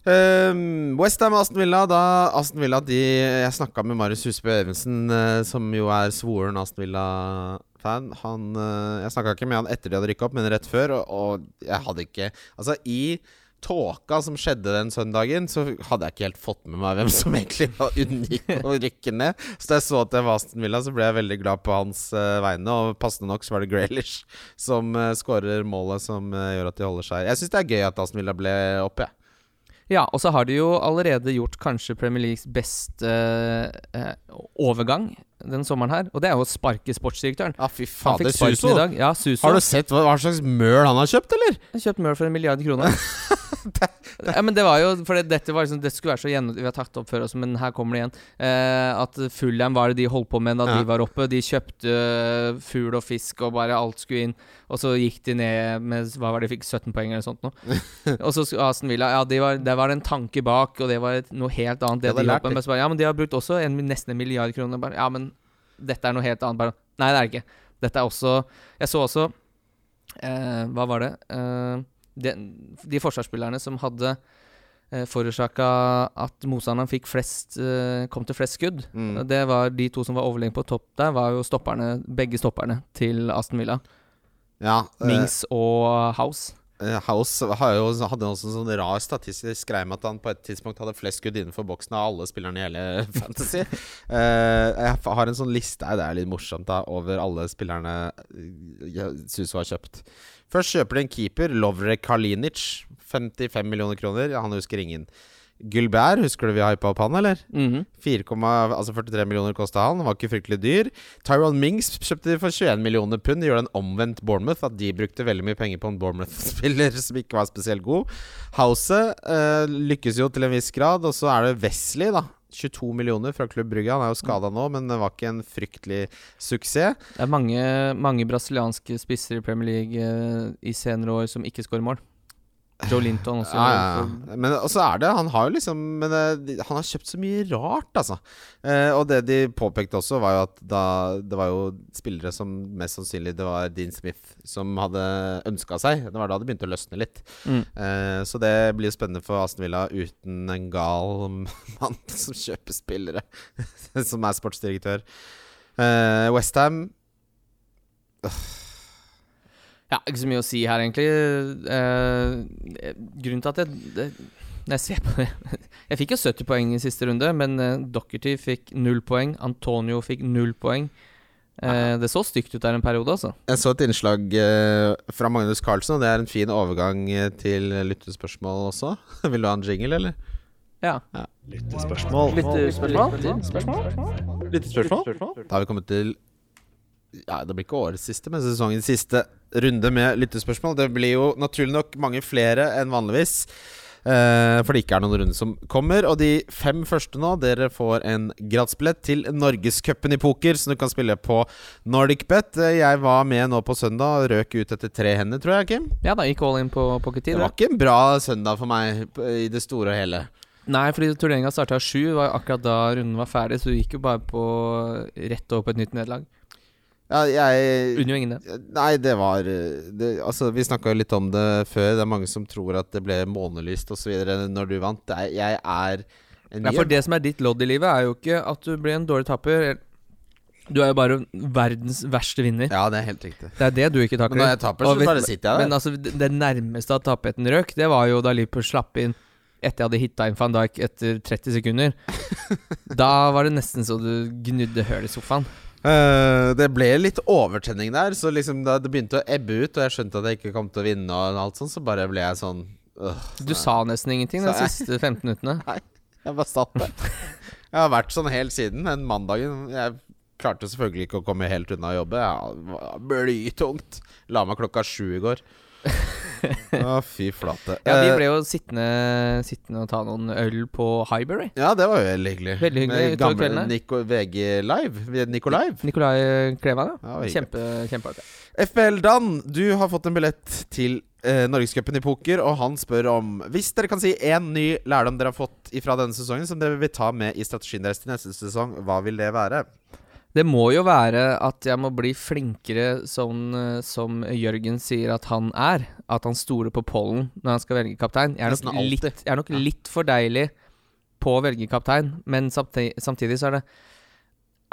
Um, Westham Aston Villa. Da Aston Villa de, Jeg snakka med Marius Husebø Evensen, eh, som jo er svoren Aston Villa-fan. Han eh, Jeg snakka ikke med han etter de hadde rykka opp, men rett før. Og, og jeg hadde ikke Altså, i tåka som skjedde den søndagen, så hadde jeg ikke helt fått med meg hvem som egentlig unngikk å rykke ned. Så da jeg så at det var Aston Villa, så ble jeg veldig glad på hans uh, vegne. Og passende nok så var det Graylish som uh, skårer målet som uh, gjør at de holder seg Jeg syns det er gøy at Aston Villa ble oppe, jeg. Ja, og så har de jo allerede gjort kanskje Premier Leagues beste eh, overgang den sommeren her. Og det er jo å sparke sportsdirektøren. Ja, fy faen, fader, Suso. Ja, Suso. Har du sett hva, hva slags møl han har kjøpt, eller? Han har kjøpt Møl for en milliard kroner. ja, men det var jo For dette var liksom Det skulle være så gjennom... Vi har tatt opp før også, men her kommer det igjen. Eh, at Fullham var det de holdt på med da Ja. de var oppe. De kjøpte eh, fugl og fisk, og bare alt skulle inn. Og så gikk de ned med Hva var det de fikk? 17 poeng eller sånt noe. og så Aston Villa Ja, de var, det var en tanke bak, og det var noe helt annet. Det De hadde de holdt på med. Så bare, ja, men de har brukt også en, nesten en milliard kroner. Bare, ja, men dette er noe helt annet. Bare Nei, det er det ikke. Dette er også Jeg så også eh, Hva var det? Eh, de, de forsvarsspillerne som hadde eh, forårsaka at motstanderen fikk flest eh, kom til flest skudd. Mm. Det var De to som var overlegne på topp der, var jo stopperne, begge stopperne til Aston Villa. Ja, eh, Mings og House. Eh, House hadde også en sånn rar statistisk greie med at han på et tidspunkt hadde flest skudd innenfor boksen av alle spillerne i hele Fantasy. Eh, jeg har en sånn liste her, det er litt morsomt, da over alle spillerne uh, Suso har kjøpt. Først kjøper de en keeper, Lovre Kalinic. 55 millioner kroner. Han husker ingen. Gulbert, husker du vi hypa opp han, eller? Mhm. 4, altså 43 millioner kosta han. Var ikke fryktelig dyr. Tyrone Mings kjøpte de for 21 millioner pund. De gjorde en omvendt Bournemouth. At de brukte veldig mye penger på en Bournemouth-spiller som ikke var spesielt god. House eh, lykkes jo til en viss grad. Og så er det Wesley, da. 22 millioner fra Klubb Brygge. Han er jo skada nå, men det var ikke en fryktelig suksess. Det er mange, mange brasilianske spisser i Premier League eh, i senere år som ikke skårer mål. Joe Linton også. Ja, ja. Men også er det Han har jo liksom Men eh, han har kjøpt så mye rart, altså. Eh, og det de påpekte også, var jo at da Det var jo spillere som mest sannsynlig det var Dean Smith som hadde ønska seg. Det var da det begynte å løsne litt. Mm. Eh, så det blir jo spennende for Aston Villa uten en gal mann som kjøper spillere, som er sportsdirektør. Eh, Westham Ja, ikke så mye å si her, egentlig. Eh, grunnen til at jeg det, Når jeg ser på det Jeg fikk jo 70 poeng i siste runde, men eh, Dockerty fikk null poeng. Antonio fikk null poeng. Eh, det så stygt ut der en periode, altså. Jeg så et innslag eh, fra Magnus Carlsen, og det er en fin overgang eh, til lyttespørsmål også. Vil du ha en jingle, eller? Ja. Lyttespørsmål. Da har vi kommet til Ja, det blir ikke årets siste, men sesongens siste runde med lyttespørsmål. Det blir jo naturlig nok mange flere enn vanligvis. eh, for det ikke er noen runde som kommer. Og de fem første nå, dere får en gratisbillett til Norgescupen i poker, som du kan spille på NordicBet. Eh, Jeg var med nå på søndag og røk ut etter tre hender, tror jeg, Kim. ja da, gikk all in på pocket-tid. Det var ikke en bra søndag for meg i det store og hele. Nei, fordi turneringa starta sju, var akkurat da runden var ferdig, så du gikk jo bare på rett over på et nytt nederlag. Ja, jeg Unner jo ingen det. Nei, det var det, Altså, vi snakka jo litt om det før. Det er mange som tror at det ble månelyst osv. når du vant. Det er, jeg er en Nei, for det som er ditt lodd i livet, er jo ikke at du blir en dårlig taper. Du er jo bare verdens verste vinner. Ja, det er helt riktig. Det er det du ikke Men når jeg taper, så vet- bare sitter jeg Men altså, det det nærmeste at tappheten røk, det var jo da Liverpool slapp inn etter jeg hadde hitta inn van Dijk etter 30 sekunder. da var det nesten så du gnudde høl i sofaen. Eh, det ble litt overtenning der, så liksom da det begynte å ebbe ut, og jeg skjønte at jeg ikke kom til å vinne, og alt sånt, så bare ble jeg sånn uh, Du sa nesten ingenting de siste 15 minuttene. Jeg bare satt der. Jeg har vært sånn helt siden den mandagen. Jeg klarte selvfølgelig ikke å komme helt unna å jobbe. Blytungt. La meg klokka sju i går. Å, fy flate. Ja, vi Eh, ble jo sittende, sittende og ta noen øl på Highbury. Ja, det var jo veldig hyggelig. Veldig hyggelig Med gamle. Nico, VG Live. Nikolai. Nikolai Klevan, Ja, ja. Kjempe, kjempeartig. FBL Dan, du har fått en billett til eh, Norgescupen i poker, og han spør om Hvis dere kan si én ny lærdom dere har fått ifra denne sesongen, som dere vil ta med i strategien deres til neste sesong, hva vil det være? Det må jo være at jeg må bli flinkere sånn som Jørgen sier at han er. At han stoler på pollen når han skal velge kaptein. Jeg er nok, litt, jeg er nok litt for deilig på å velge kaptein, men samtidig, så er det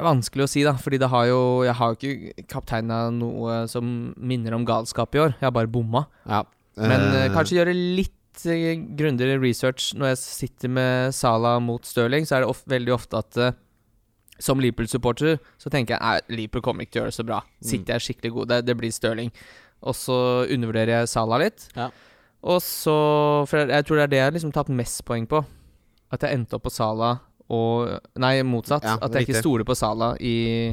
vanskelig å si, da. Fordi det har jo Jeg har jo ikke kapteina noe som minner om galskap i år. Jeg har bare bomma. Ja. Men eh, kanskje gjøre litt grundigere research når jeg sitter med Sala mot Stirling, så er det of veldig ofte at eh, som Liverpool-supporter så tenker jeg nei, Liverpool kommer ikke til å gjøre det så bra. Sitter jeg skikkelig god, det, blir Stirling. Og så undervurderer jeg Salah litt. Ja. Og så For jeg, jeg tror det er det jeg har liksom tatt mest poeng på. At jeg endte opp på Salah og Nei, motsatt. Ja, at jeg ikke riktig. stoler på Salah i,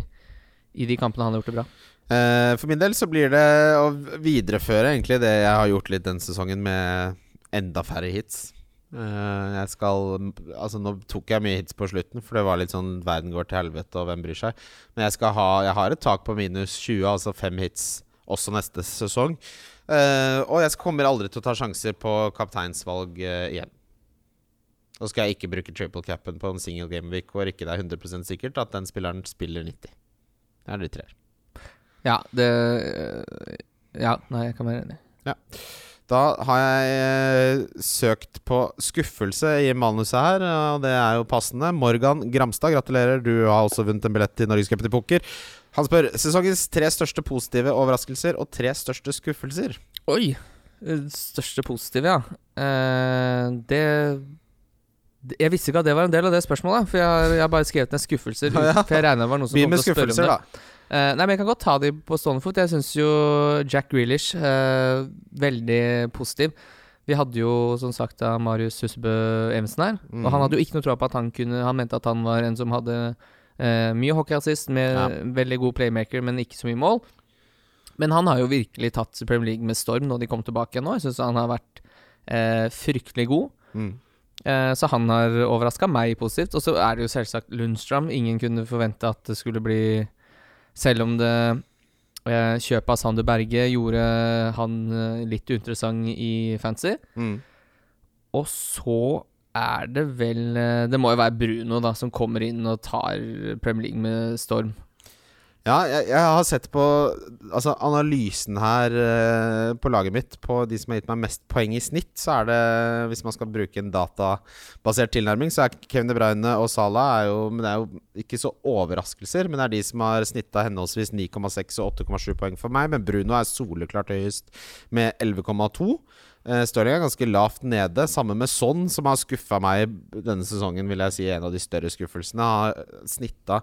i de kampene han har gjort det bra. Uh, for min del så blir det å videreføre egentlig det jeg har gjort litt den sesongen, med enda færre hits. Eh, jeg skal Altså Nå tok jeg mye hits på slutten, for det var litt sånn verden går til helvete, og hvem bryr seg. Men jeg skal ha Jeg har et tak på minus 20, altså fem hits også neste sesong. Uh, og jeg kommer aldri til å ta sjanser på kapteinsvalg uh, igjen. Og skal jeg ikke bruke triple capen på en single game week hvor ikke det er 100 sikkert at den spilleren spiller 90. Det er de tre. Ja, det Ja, nei, jeg kan være enig. Da har jeg eh, søkt på skuffelse i manuset her, og det er jo passende. Morgan Gramstad, gratulerer. Du har også vunnet en billett til Norgescupen i poker. Han spør sesongens tre største positive overraskelser og tre største skuffelser. Oi! eh, Største positive, ja. Eh, det Jeg visste ikke at det var en del av det spørsmålet, for jeg har, jeg har bare skrevet ned skuffelser. For jeg regna det var noen som kom til å spørre om skuffelser, det. da. Eh, nei, men Jeg kan godt ta de på stående fot. Jeg syns jo Jack Grealish uh, veldig positiv. Vi hadde jo som sagt da Marius Husebø Evensen her. Og han Mhm. hadde jo ikke noe tro på at han kunne Han mente at han var en som hadde uh, mye hockeyassist, med Ja. veldig god playmaker, men ikke så mye mål. Men han har jo virkelig tatt Premier League med storm når de kom tilbake nå. Jeg syns han har vært fryktelig god. Mm. Så han har overraska meg positivt. Og så er det jo selvsagt Lundstrøm. Ingen kunne forvente at det skulle bli Selv om det eh, kjøpet av Sander Berge gjorde han eh, litt uinteressant i fancy. Mm. Og så er det vel eh, Det må jo være Bruno da som kommer inn og tar Premier League med storm. Ja, jeg, jeg har sett på Altså analysen her uh, på laget mitt på de som har gitt meg mest poeng i snitt, så er det, hvis man skal bruke en databasert tilnærming, så er Kevin De Bruyne og Salah er jo, det er jo ikke så overraskelser, men det er de som har snitta henholdsvis 9,6 og 8,7 poeng for meg. Men Bruno er soleklart høyest med 11,2. Uh, Stirling er ganske lavt nede, sammen med Son, som har skuffa meg denne sesongen, vil jeg si en av de større skuffelsene. Har snitta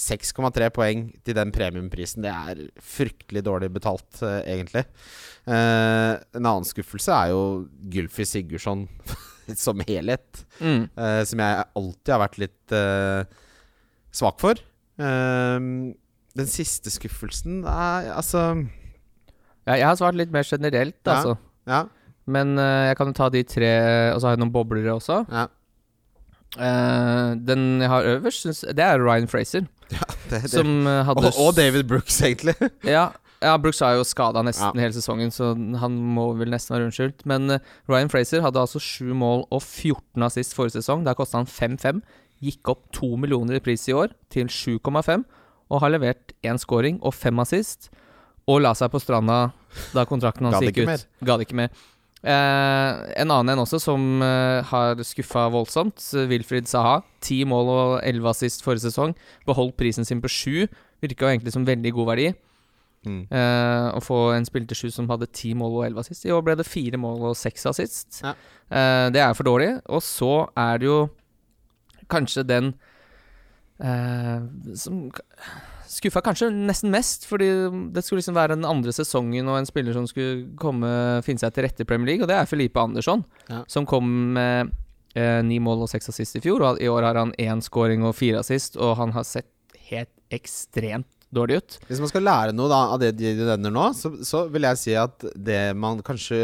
6,3 poeng til den premiumprisen. Det er fryktelig dårlig betalt, uh, egentlig. Uh, en annen skuffelse er jo Gylfi Sigurdsson som helhet, Mm. Uh, som jeg alltid har vært litt svak for. Den siste skuffelsen er altså Ja, jeg har svart litt mer generelt, Ja. altså. Ja. Men jeg kan jo ta de tre, og så har jeg noen boblere også. ja. Den jeg har øverst, synes, det er Ryan Fraser. Det, det. Som eh, hadde Og, og David Brooks, egentlig. Ja, ja Brooks er jo skada nesten hele sesongen, så han må vel nesten være unnskyldt. Men eh, Ryan Fraser hadde altså 7 mål og 14 assist forrige sesong. Der kosta han 5-5. Gikk opp 2 millioner i pris i år, til 7,5. Og har levert én scoring og 5 assist. Og la seg på stranda da kontrakten hans gikk ut. Gadd ikke mer. Eh, en annen en også som eh, har skuffa voldsomt. Wilfried Saha. 10 mål og 11 assist forrige sesong. Beholdt prisen sin på 7. Virka jo egentlig som veldig god verdi. Mm. Uh, å få en spiller til sju som hadde ti mål og elleve assist. I år ble det fire mål og seks assist. Ja. Uh, det er for dårlig. Og så er det jo kanskje den uh, som skuffa kanskje nesten mest, fordi det skulle liksom være den andre sesongen og en spiller som skulle komme finne seg til rette i Premier League, og det er Felipe Andersson, Ja. som kom med eh, ni mål og seks assist i fjor. Og i år har han én scoring og fire assist, og han har sett helt ekstremt dårlig ut. Hvis man skal lære noe da, av det de nevner nå, så, så vil jeg si at det man kanskje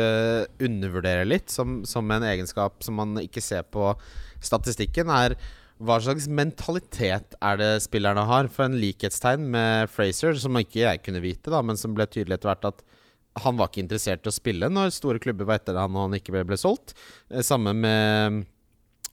undervurderer litt, som, som en egenskap som man ikke ser på statistikken, er hva slags mentalitet er det spillerne har? For en likhetstegn med Fraser, som ikke jeg kunne vite, da, men som ble tydelig etter hvert at han var ikke interessert i å spille når store klubber var etter han og han ikke ble, ble solgt. Eh, Samme med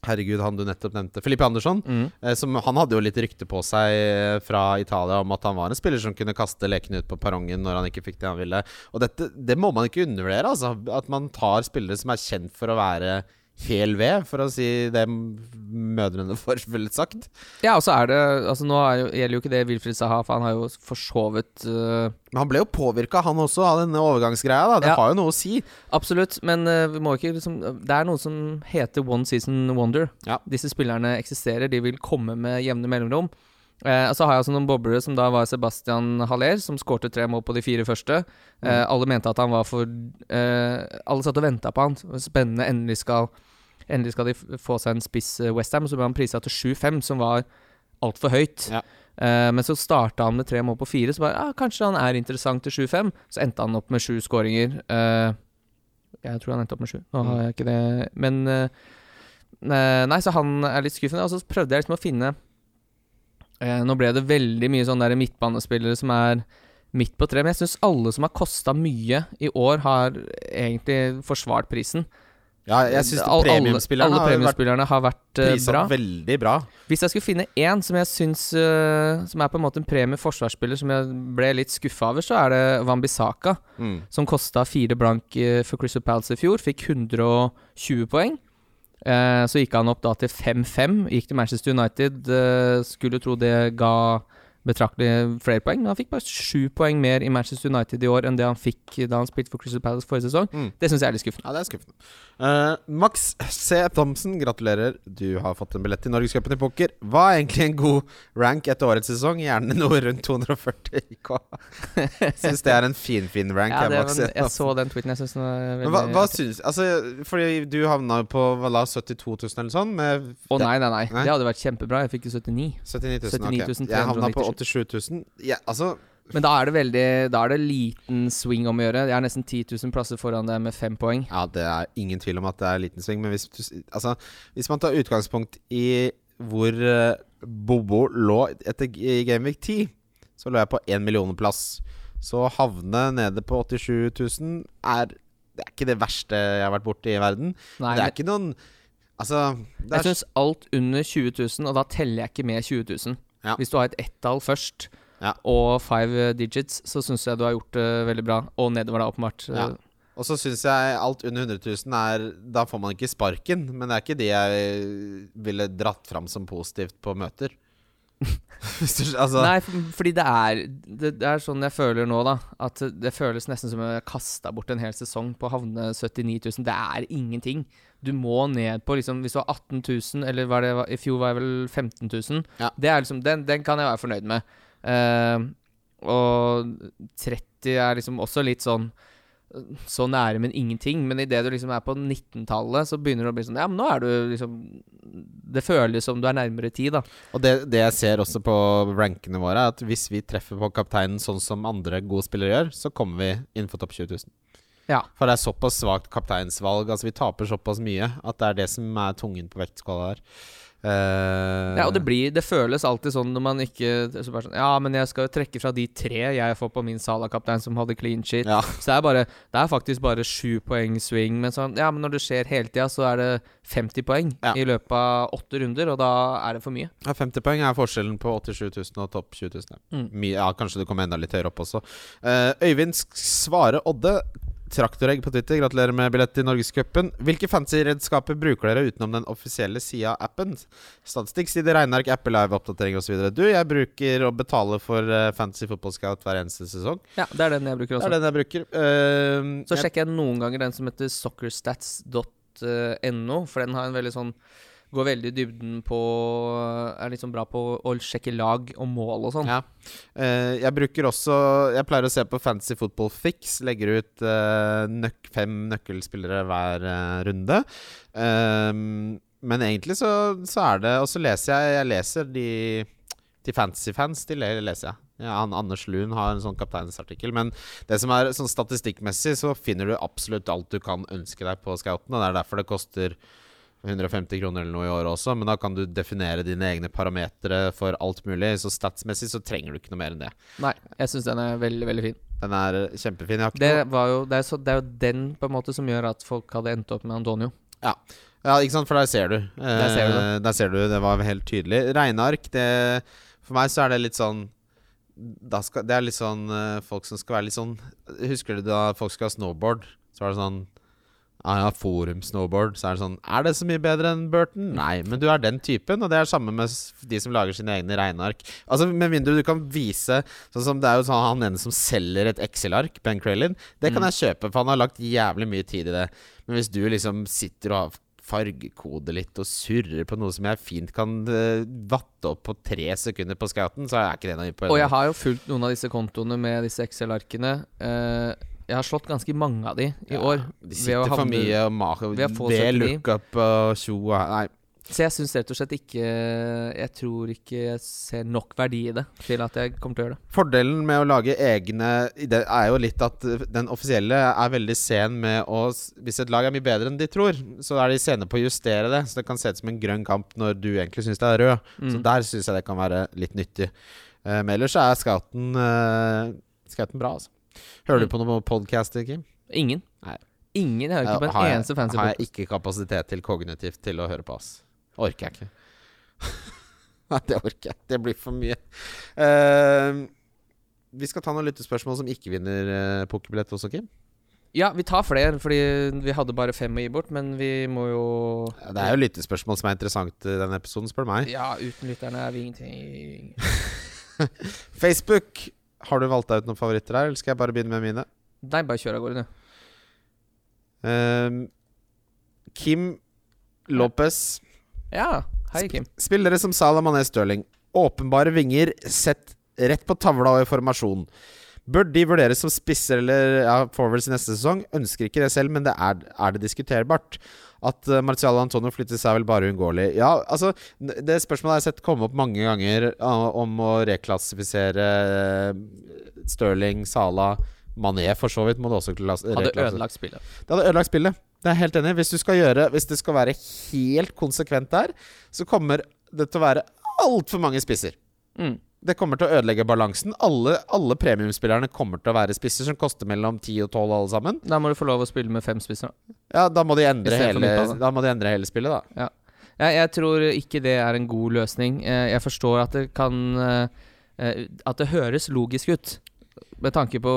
Herregud, han du nettopp nevnte. Filippe Andersson. Mm. Eh, Som, han hadde jo litt rykte på seg eh, fra Italia om at han var en spiller som kunne kaste lekene ut på perrongen når han ikke fikk det han ville. Og dette, det må man ikke undervurdere. Altså. At man tar spillere som er kjent for å være hel ved, for å si det mødrene får vel sagt. Ja, og så er det Altså Nå er jo, gjelder jo ikke det Wilfried Saha, for han har jo forsovet uh, Men han ble jo påvirka, han også, av denne overgangsgreia. Da. Det Ja. har jo noe å si. Absolutt, men uh, vi må ikke liksom Det er noe som heter one season wonder. Ja. Disse spillerne eksisterer, de vil komme med jevne mellomrom. Eh, og så har jeg også noen boblere, som da var Sebastian Haller, som skårte tre mål på de fire første. Eh, alle mente at han var for eh, Alle satt og venta på han. Spennende. Endelig skal Endelig skal de få seg en spiss uh, Westham, så ble han prisa til 7-5, som var altfor høyt. Ja. Eh, men så starta han med tre mål på fire, så bare ja, kanskje han er interessant til 7-5. Så endte han opp med sju skåringer. Eh, jeg tror han endte opp med sju. Nå har jeg ikke det Men eh, eh, Nei, så han er litt skuffende. Og så prøvde jeg liksom å finne eh, Nå ble det veldig mye sånn der midtbanespillere som er midt på tre, men jeg syns alle som har kosta mye i år, har egentlig forsvart prisen. Ja, jeg syns All- alle, premiumspillerne har vært har vært eh, bra. veldig bra. Hvis jeg skulle finne én som jeg syns uh, Som er på en måte en premie forsvarsspiller som jeg ble litt skuffa over, så er det Wambisaka, Mm. som kosta fire blank eh, for Crystal Palace i fjor. Fikk 120 poeng. Eh, så gikk han opp da til 5-5. Gikk til Manchester United. Eh, skulle tro det ga betraktelig flere poeng. Men han fikk bare sju poeng mer i Manchester United i år enn det han fikk da han spilte for Crystal Palace forrige sesong. Mm. Det syns jeg er litt skuffende. Ja, det er skuffende. Uh, Max C. Thomsen, gratulerer. Du har fått en billett til Norgescupen i poker. Hva er egentlig en god rank etter årets sesong? Gjerne noe rundt 240 IK. Syns det er en finfin fin rank. Ja, jeg, det, Max var, jeg så den tweeten. Jeg syns den var Men veldig hva, hva syns Altså, fordi du havna jo på hva da, 72 000 eller sånn? Med Å nei, nei, nei, Nei? Det hadde vært kjempebra. Jeg fikk jo 79. 79 000. 79 ok. Jeg havna på 397. 87 000. Ja, altså Men da er det veldig Da er det liten swing om å gjøre. Jeg er nesten 10 000 plasser foran deg med fem poeng. Ja, det er ingen tvil om at det er liten sving, men hvis, du, altså, hvis man tar utgangspunkt i hvor eh, Bobo lå etter Gameweek 10, så lå jeg på én millionplass. Så havne nede på 87 000 er Det er ikke det verste jeg har vært borti i verden. Nei, det er ikke noen Altså det jeg er, syns alt under 20 000, og da teller jeg ikke med 20 000. Ja. Hvis du har et ett-tall først Ja. og five digits, så syns jeg du har gjort det veldig bra. Og nedover, da, åpenbart. Ja. Og så syns jeg alt under 100 000 er Da får man ikke sparken, men det er ikke det jeg ville dratt fram som positivt på møter. Altså, Nei, for, fordi det er det, det er sånn jeg føler nå, da. At det føles nesten som jeg kasta bort en hel sesong på å havne 79 000. Det er ingenting. Du må ned på liksom Hvis du har 18 000, eller var det i fjor var jeg vel 15 000. Ja. Det er liksom, den, den kan jeg være fornøyd med. Uh, og 30 er liksom også litt sånn så nære, men ingenting. Men idet du liksom er på 19-tallet, så begynner det å bli sånn Ja, men nå er du liksom Det føles som du er nærmere ti, da. Og det, det jeg ser også på rankene våre, er at hvis vi treffer på kapteinen sånn som andre gode spillere gjør, så kommer vi innenfor topp 20 000. Ja. For det er såpass svakt kapteinsvalg. Altså Vi taper såpass mye at det er det som er tungen på vektskåla her. Eh, Ja, og det blir Det føles alltid sånn når man ikke sånn, Ja, men jeg skal trekke fra de tre jeg får på min Salah-kaptein som hadde clean shit. ja. Så det er bare Det er faktisk bare sju poeng swing, men sånn Ja, men når det skjer hele tida, så er det 50 poeng Ja. i løpet av åtte runder, og da er det for mye. ja, 50 poeng er forskjellen på 87 000 og topp 20 000. Mm. Ja, kanskje du kommer enda litt høyere opp også. Uh, Øyvind Svare Odde. Traktoregg på Twitter, gratulerer med billett til Norgescupen. Hvilke fancy-redskaper bruker dere utenom den offisielle sida av appen? Statistikk, sider, regneark, Apple Live-oppdatering osv. Du, jeg bruker å betale for eh, Fantasy Football Scout hver eneste sesong. Ja, det er den jeg bruker også. Det er den jeg bruker. Uh, Så sjekker jeg noen ganger den som heter soccerstats.no, for den har en veldig sånn Går veldig i dybden på Er sånn bra på å sjekke lag og mål og sånn. Ja. Uh, jeg bruker også Jeg pleier å se på Fantasy Football Fix. Legger ut uh, nøk fem nøkkelspillere hver uh, runde. Ehm, men egentlig så, så er det Og så leser jeg Jeg leser de til fantasy-fans. De leser jeg. Ja, Anders Lund har en sånn kapteinsartikkel. Men det som er sånn statistikkmessig, så finner du absolutt alt du kan ønske deg på scouten. Og det er derfor det koster 150 kroner eller noe i året også, men da kan du definere dine egne parametere for alt mulig. Så statsmessig så trenger du ikke noe mer enn det. Nei, jeg syns den er veldig, veldig fin. Den er eh, kjempefin. Det, var jo, det, er så, det er jo den på en måte som gjør at folk hadde endt opp med Antonio. Ja, ikke sant, for der ser du. Der ser du det. Eh, der ser du, det var helt tydelig. Regneark, det For meg så er det litt sånn skal, Det er litt sånn eh, folk som skal være litt sånn Husker du da folk skal ha snowboard? Så var det sånn Ah, ja, Forum snowboard. Så er det sånn Er det så mye bedre enn Burton? Nei, men du er den typen, og det er samme med de som lager sine egne regneark. Altså Med mindre du kan vise Sånn som Det er jo sånn han ene som selger et Excel-ark, Ben Cralin. Det kan Mm. jeg kjøpe, for han har lagt jævlig mye tid i det. Men hvis du liksom sitter og har fargekode litt og surrer på noe som jeg fint kan uh, vatte opp på tre sekunder på scouten, så er ikke det noe imponerende. Og jeg har jo fulgt noen av disse kontoene med disse Excel-arkene. Eh, jeg har slått ganske mange av de i år. De sitter for mye og maker det å få ved 79. lookup og tjo og Nei. Så jeg syns rett og slett ikke Jeg tror ikke jeg ser nok verdi i det til at jeg kommer til å gjøre det. Fordelen med å lage egne Det er jo litt at den offisielle er veldig sen med å Hvis et lag er mye bedre enn de tror, så er de sene på å justere det. Så det kan se ut som en grønn kamp når du egentlig syns det er rød. Så Mm. der syns jeg det kan være litt nyttig. Eh, men ellers er scouten uh, Scouten bra, altså. Hører Mm. du på noen podcaster, Kim? Ingen. Nei. Ingen. Hører ikke på en jeg, eneste fancy har jeg ikke kapasitet til kognitivt til å høre på, ass. Orker jeg ikke. Nei, det orker jeg. Det blir for mye. Uh, vi skal ta noen lyttespørsmål som ikke vinner uh, pokerbillett også, Kim. Ja, vi tar flere, fordi vi hadde bare fem å gi bort, men vi må jo Ja, Det er jo lyttespørsmål som er interessant i denne episoden, spør du meg. Ja, uten lytterne er vi ingenting. Facebook. Har du valgt deg ut noen favoritter her, eller skal jeg bare begynne med mine? Nei, bare kjør av gårde, du. Um, Kim Lopez. Ja. Hei, Kim. Spillere som Salah Mané Stirling. Åpenbare vinger sett rett på tavla og i formasjon. Bør de vurderes som spisser eller ja, forwards neste sesong? Ønsker ikke det selv, men det er, er det diskuterbart. At uh, Marcial og Antonio flytter seg vel bare uunngåelig. Ja, altså Det spørsmålet har jeg sett komme opp mange ganger uh, om å reklassifisere uh, Stirling, Sala Mané for så vidt må det også reklassifisere. Hadde ødelagt spillet. Det hadde ødelagt spillet. Det er jeg helt enig. Hvis gjøre Hvis det skal være helt konsekvent der, så kommer det til å være altfor mange spisser. Mm. Det kommer til å ødelegge balansen. Alle, alle premiumspillerne kommer til å være spisser som koster mellom 10 og 12 alle sammen. Da må du få lov å spille med fem spisser. Ja, da må de endre, hele, da må de endre hele spillet, da. Jeg, jeg tror ikke det er en god løsning. Eh, Jeg forstår at det kan eh, eh, At det høres logisk ut. Med tanke på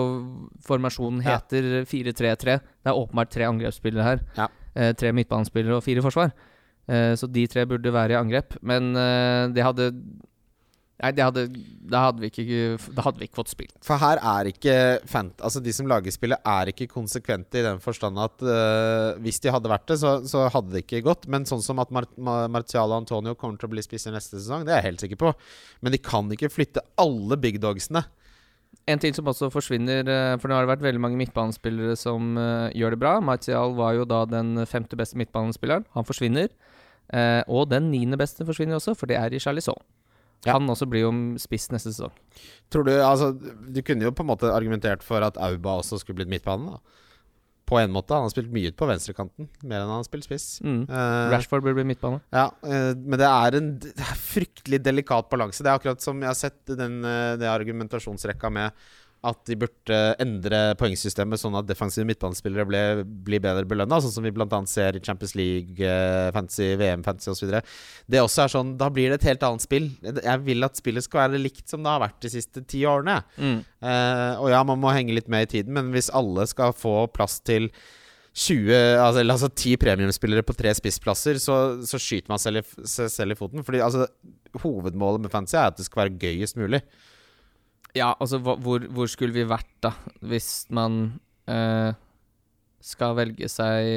formasjonen Ja. heter 4-3-3. Det er åpenbart tre angrepsspillere her. Ja. Tre midtbanespillere og fire forsvar. Så de tre burde være i angrep. Men det hadde Nei, det hadde, da, hadde vi ikke, da hadde vi ikke fått spilt. For her er ikke fant... Altså De som lager spillet, er ikke konsekvente i den forstand at uh, hvis de hadde vært det, så, så hadde det ikke gått. Men sånn som at Mar Mar Martial og Antonio kommer til å bli spisser neste sesong, det er jeg helt sikker på. Men de kan ikke flytte alle big dogsene. En ting som også forsvinner, eh, for nå har det vært veldig mange midtbanespillere som uh, gjør det bra. Martial var jo da den femte beste midtbanespilleren. Han forsvinner. Uh, og den niende beste forsvinner også, for det er i Charlisson. Ja. Han også blir jo spiss neste sesong. Tror Du altså Du kunne jo på en måte argumentert for at Auba også skulle blitt midtbanen. da På en måte. Han har spilt mye ut på venstrekanten. Mer enn han har spilt spiss. Mm. Uh, Rashford burde bli midtbane. Ja, uh, men det er en det er fryktelig delikat balanse. Det er akkurat som jeg har sett den, eh, det argumentasjonsrekka med at de burde endre poengsystemet sånn at defensive midtbanespillere ble, blir bedre belønna, sånn som vi bl.a. ser i Champions League, eh, fantasy, VM, fantasy osv. Det også er sånn Da blir det et helt annet spill. Jeg vil at spillet skal være likt som det har vært de siste ti årene. Mm. Eh, og ja, man må henge litt med i tiden, men hvis alle skal få plass til 20, altså, eller altså 10 premiumspillere på tre spissplasser, så, så skyter man selv seg selv i foten. Fordi altså, hovedmålet med fantasy er at det skal være gøyest mulig. Ja, altså hvor, hvor skulle vi vært da, hvis man eh, skal velge seg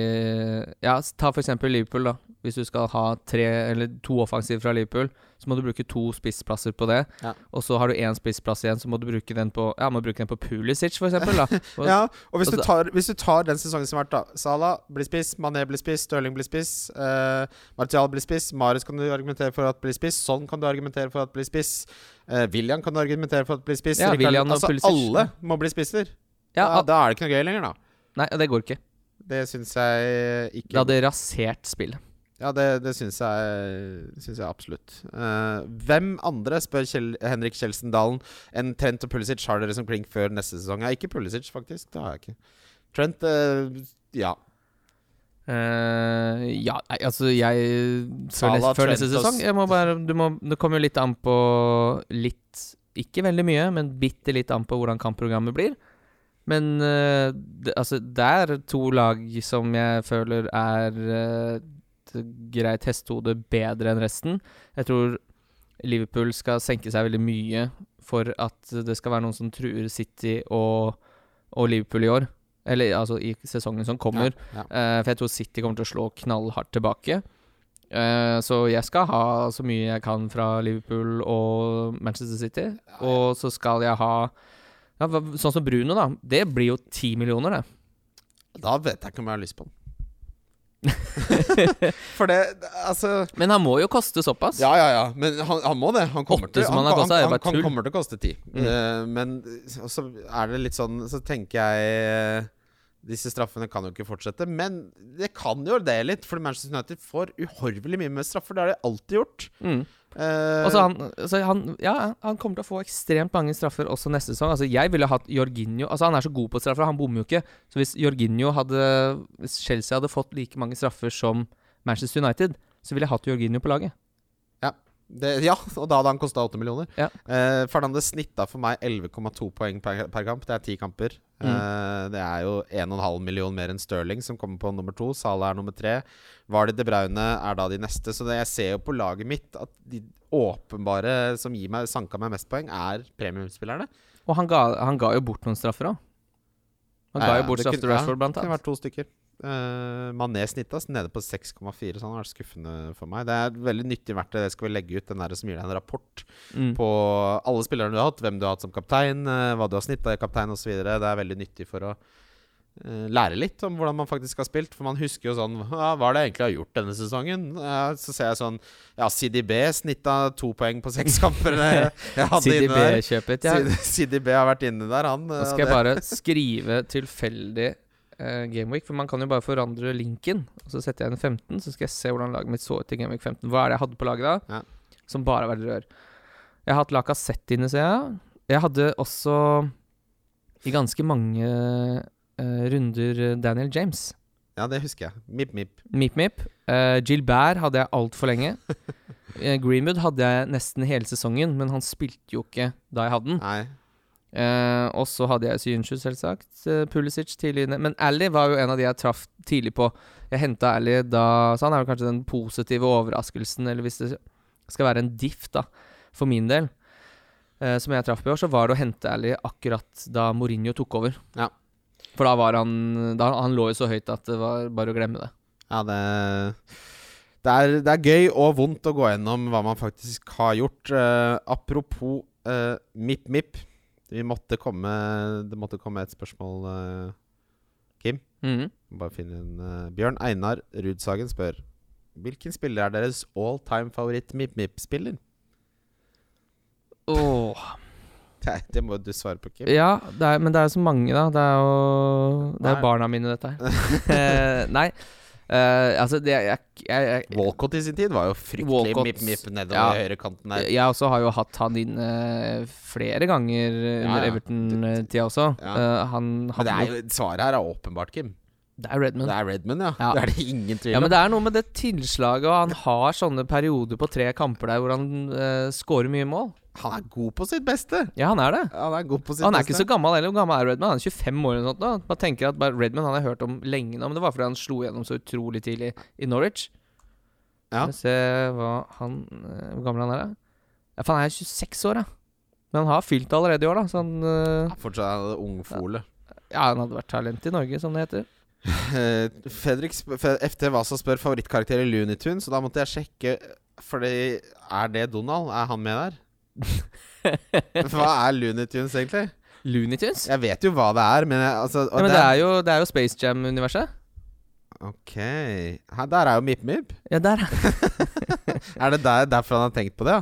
Ja, ta for eksempel Liverpool, da. Hvis du skal ha tre eller to offensiver fra Liverpool, så må du bruke to spissplasser på det. Ja. Og så har du én spissplass igjen, så må du bruke den på Ja, må bruke den på Pulisic, for eksempel. Da. Og, Ja, og hvis du, tar, hvis du tar den sesongen som har vært, da Salah blir spiss, Mané blir spiss, Stirling blir spiss, eh, Martial blir spiss, Marius kan du argumentere for at blir spiss, Sånn kan du argumentere for at blir spiss, eh, William kan du argumentere for at blir spiss. Ja, William og altså, alle må bli spisser. ja, da, da er det ikke noe gøy lenger, da. Nei, det går ikke. Det syns jeg ikke Det hadde rasert spillet. Ja, det, det syns jeg, jeg absolutt. Uh, hvem andre, spør Kjell, Henrik Kjeldsen Dalen, enn Trent og Pulisic har dere som klink før neste sesong? Ja, ikke Pulisic, faktisk. Det har jeg ikke. Trent, uh, ja. Uh, ja, nei, altså jeg Før, neste, før neste sesong jeg må bare, du må, Det kommer jo litt an på litt Ikke veldig mye, men bitte litt an på hvordan kampprogrammet blir. Men uh, det, altså, det er to lag som jeg føler er uh, greit hestehode bedre enn resten. Jeg tror Liverpool skal senke seg veldig mye for at det skal være noen som truer City og, og Liverpool i år. Eller altså i sesongen som kommer. Ja, ja. Uh, for jeg tror City kommer til å slå knallhardt tilbake. Så jeg skal ha så mye jeg kan fra Liverpool og Manchester City. Og så skal jeg ha ja, Sånn som Bruno, da. Det blir jo ti millioner, det. Da vet jeg ikke om jeg har lyst på den. For det Altså Men han må jo koste såpass. Ja, ja, ja. Men han, han må det. Han kommer til som han, han han, er kommer til å koste ti. Mm. Eh, men så er det litt sånn Så tenker jeg eh, disse straffene kan jo ikke fortsette. Men det kan jo det litt, fordi Manchester United får uhorvelig mye med straffer. Det har de alltid gjort. Mm. Eh, Og han, så han, ja, han kommer til å få ekstremt mange straffer også neste sesong. Altså Jeg ville hatt Jorginho Altså Han er så god på straffer, han bommer jo ikke. Så hvis Jorginho hadde Hvis Chelsea hadde fått like mange straffer som Manchester United, så ville jeg hatt Jorginho på laget. Det, ja, og da hadde han kosta 8 millioner. Ja. Eh, Fernandes snitta for meg 11,2 poeng per, per kamp. Det er ti kamper. Mm. Eh, det er jo 1,5 million mer enn Stirling, som kommer på nummer to. Salah er nummer tre. Vardi De Braune er da de neste. Så det, jeg ser jo på laget mitt at de åpenbare som gir meg, sanka meg mest poeng, er premiumspillerne. Og han ga, han ga jo bort noen straffer òg. Han ga eh, jo bort straff til Rashford, blant annet. Det kunne vært to stykker. Uh, Mané snitta nede på 6,4, så han har vært skuffende for meg. Det er veldig nyttig verktøy. Det skal vi legge ut, den der som gir deg en rapport Mm. på alle spillerne du har hatt, hvem du har hatt som kaptein, uh, hva du har snitta i kaptein osv. Det er veldig nyttig for å eh, lære litt om hvordan man faktisk har spilt. For man husker jo sånn Hva er det jeg egentlig har gjort denne sesongen? Så ser jeg sånn Ja, CDB snitta to poeng på seks kamper. CDB-kjøpet. Ja. CDB har vært inne der, han. Nå eh, skal jeg bare skrive tilfeldig uh, Gameweek, for man kan jo bare forandre linken. Og så setter jeg inn 15, så skal jeg se hvordan laget mitt så ut i Gameweek 15. Hva er det jeg hadde på laget da? Ja. Som bare har vært rør. Jeg har hatt Lacassette inne, ser jeg. Jeg hadde også i ganske mange uh, runder Daniel James. Ja, det husker jeg. Mip, mip. Mip Mip. Uh, Gilbert hadde jeg altfor lenge. Eh, Greenwood hadde jeg nesten hele sesongen, men han spilte jo ikke da jeg hadde den. Nei. Eh, og så hadde jeg Synsju, selvsagt. Uh, Pulisic tidlig inne. Men Ally var jo en av de jeg traff tidlig på. Jeg henta Ally da Så han er jo kanskje den positive overraskelsen, eller hvis det skal være en diff, da, for min del, eh, som jeg traff på i år, så var det å hente Ally akkurat da Mourinho tok over. Ja. For da var han da, Han lå jo så høyt at det var bare å glemme det. Ja, det det er, det er gøy og vondt å gå gjennom hva man faktisk har gjort. Eh, apropos eh, Mip Mip. Vi måtte komme, det måtte komme et spørsmål, uh, Kim. Mhm. Bare finne en uh, Bjørn Einar Rudsagen spør Hvilken spiller er deres all time favoritt Mip Mip-spiller? Oh. Nei, det må du svare på, Kim. Ja, det er, men det er jo så mange, da. Det er jo Det er barna mine, dette her. Eh, Nei. Eh, altså, det jeg, jeg, jeg, Walcott i sin tid var jo fryktelig Walcott, Mip Mip nedover ja. høyrekanten der. jeg også har jo hatt han inne flere ganger under ja. Everton-tida også. Ja. Han Men det jo svaret her er åpenbart, Kim. Det er Redmond. Det er Redmond, ja. Ja. Det er det ingen tvil Ja, men det er noe med det tilslaget, og han har sånne perioder på tre kamper der hvor han uh, scorer mye mål. Han er god på sitt beste. Ja, han er det. Han er god på sitt han er beste. ikke så gammel heller. Hvor gammel er Redman? Han er 25 år eller noe sånt. Man tenker at Redman han har hørt om lenge nå, men det var fordi han slo gjennom så utrolig tidlig i Norwich. Ja. Skal vi se hva han eh, Hvor gammel han er, da? Ja, for han er 26 år, ja. Men han har fylt allerede i år, da. Så han uh, Fortsatt ungfole. Ja, han hadde vært talent i Norge, som det heter. Fredrik FT Vasa spør favorittkarakter i Looney Tunes, og da måtte jeg sjekke Fordi Er det Donald? Er han med der? Hva er Looney Tunes, egentlig? Looney Tunes? Jeg vet jo hva det er, men jeg, altså, og men det er jo, det er jo Space Jam-universet. Ok Her, Der er jo Mip Mip. Ja, der. Er det der, derfor han har tenkt på det? Ja?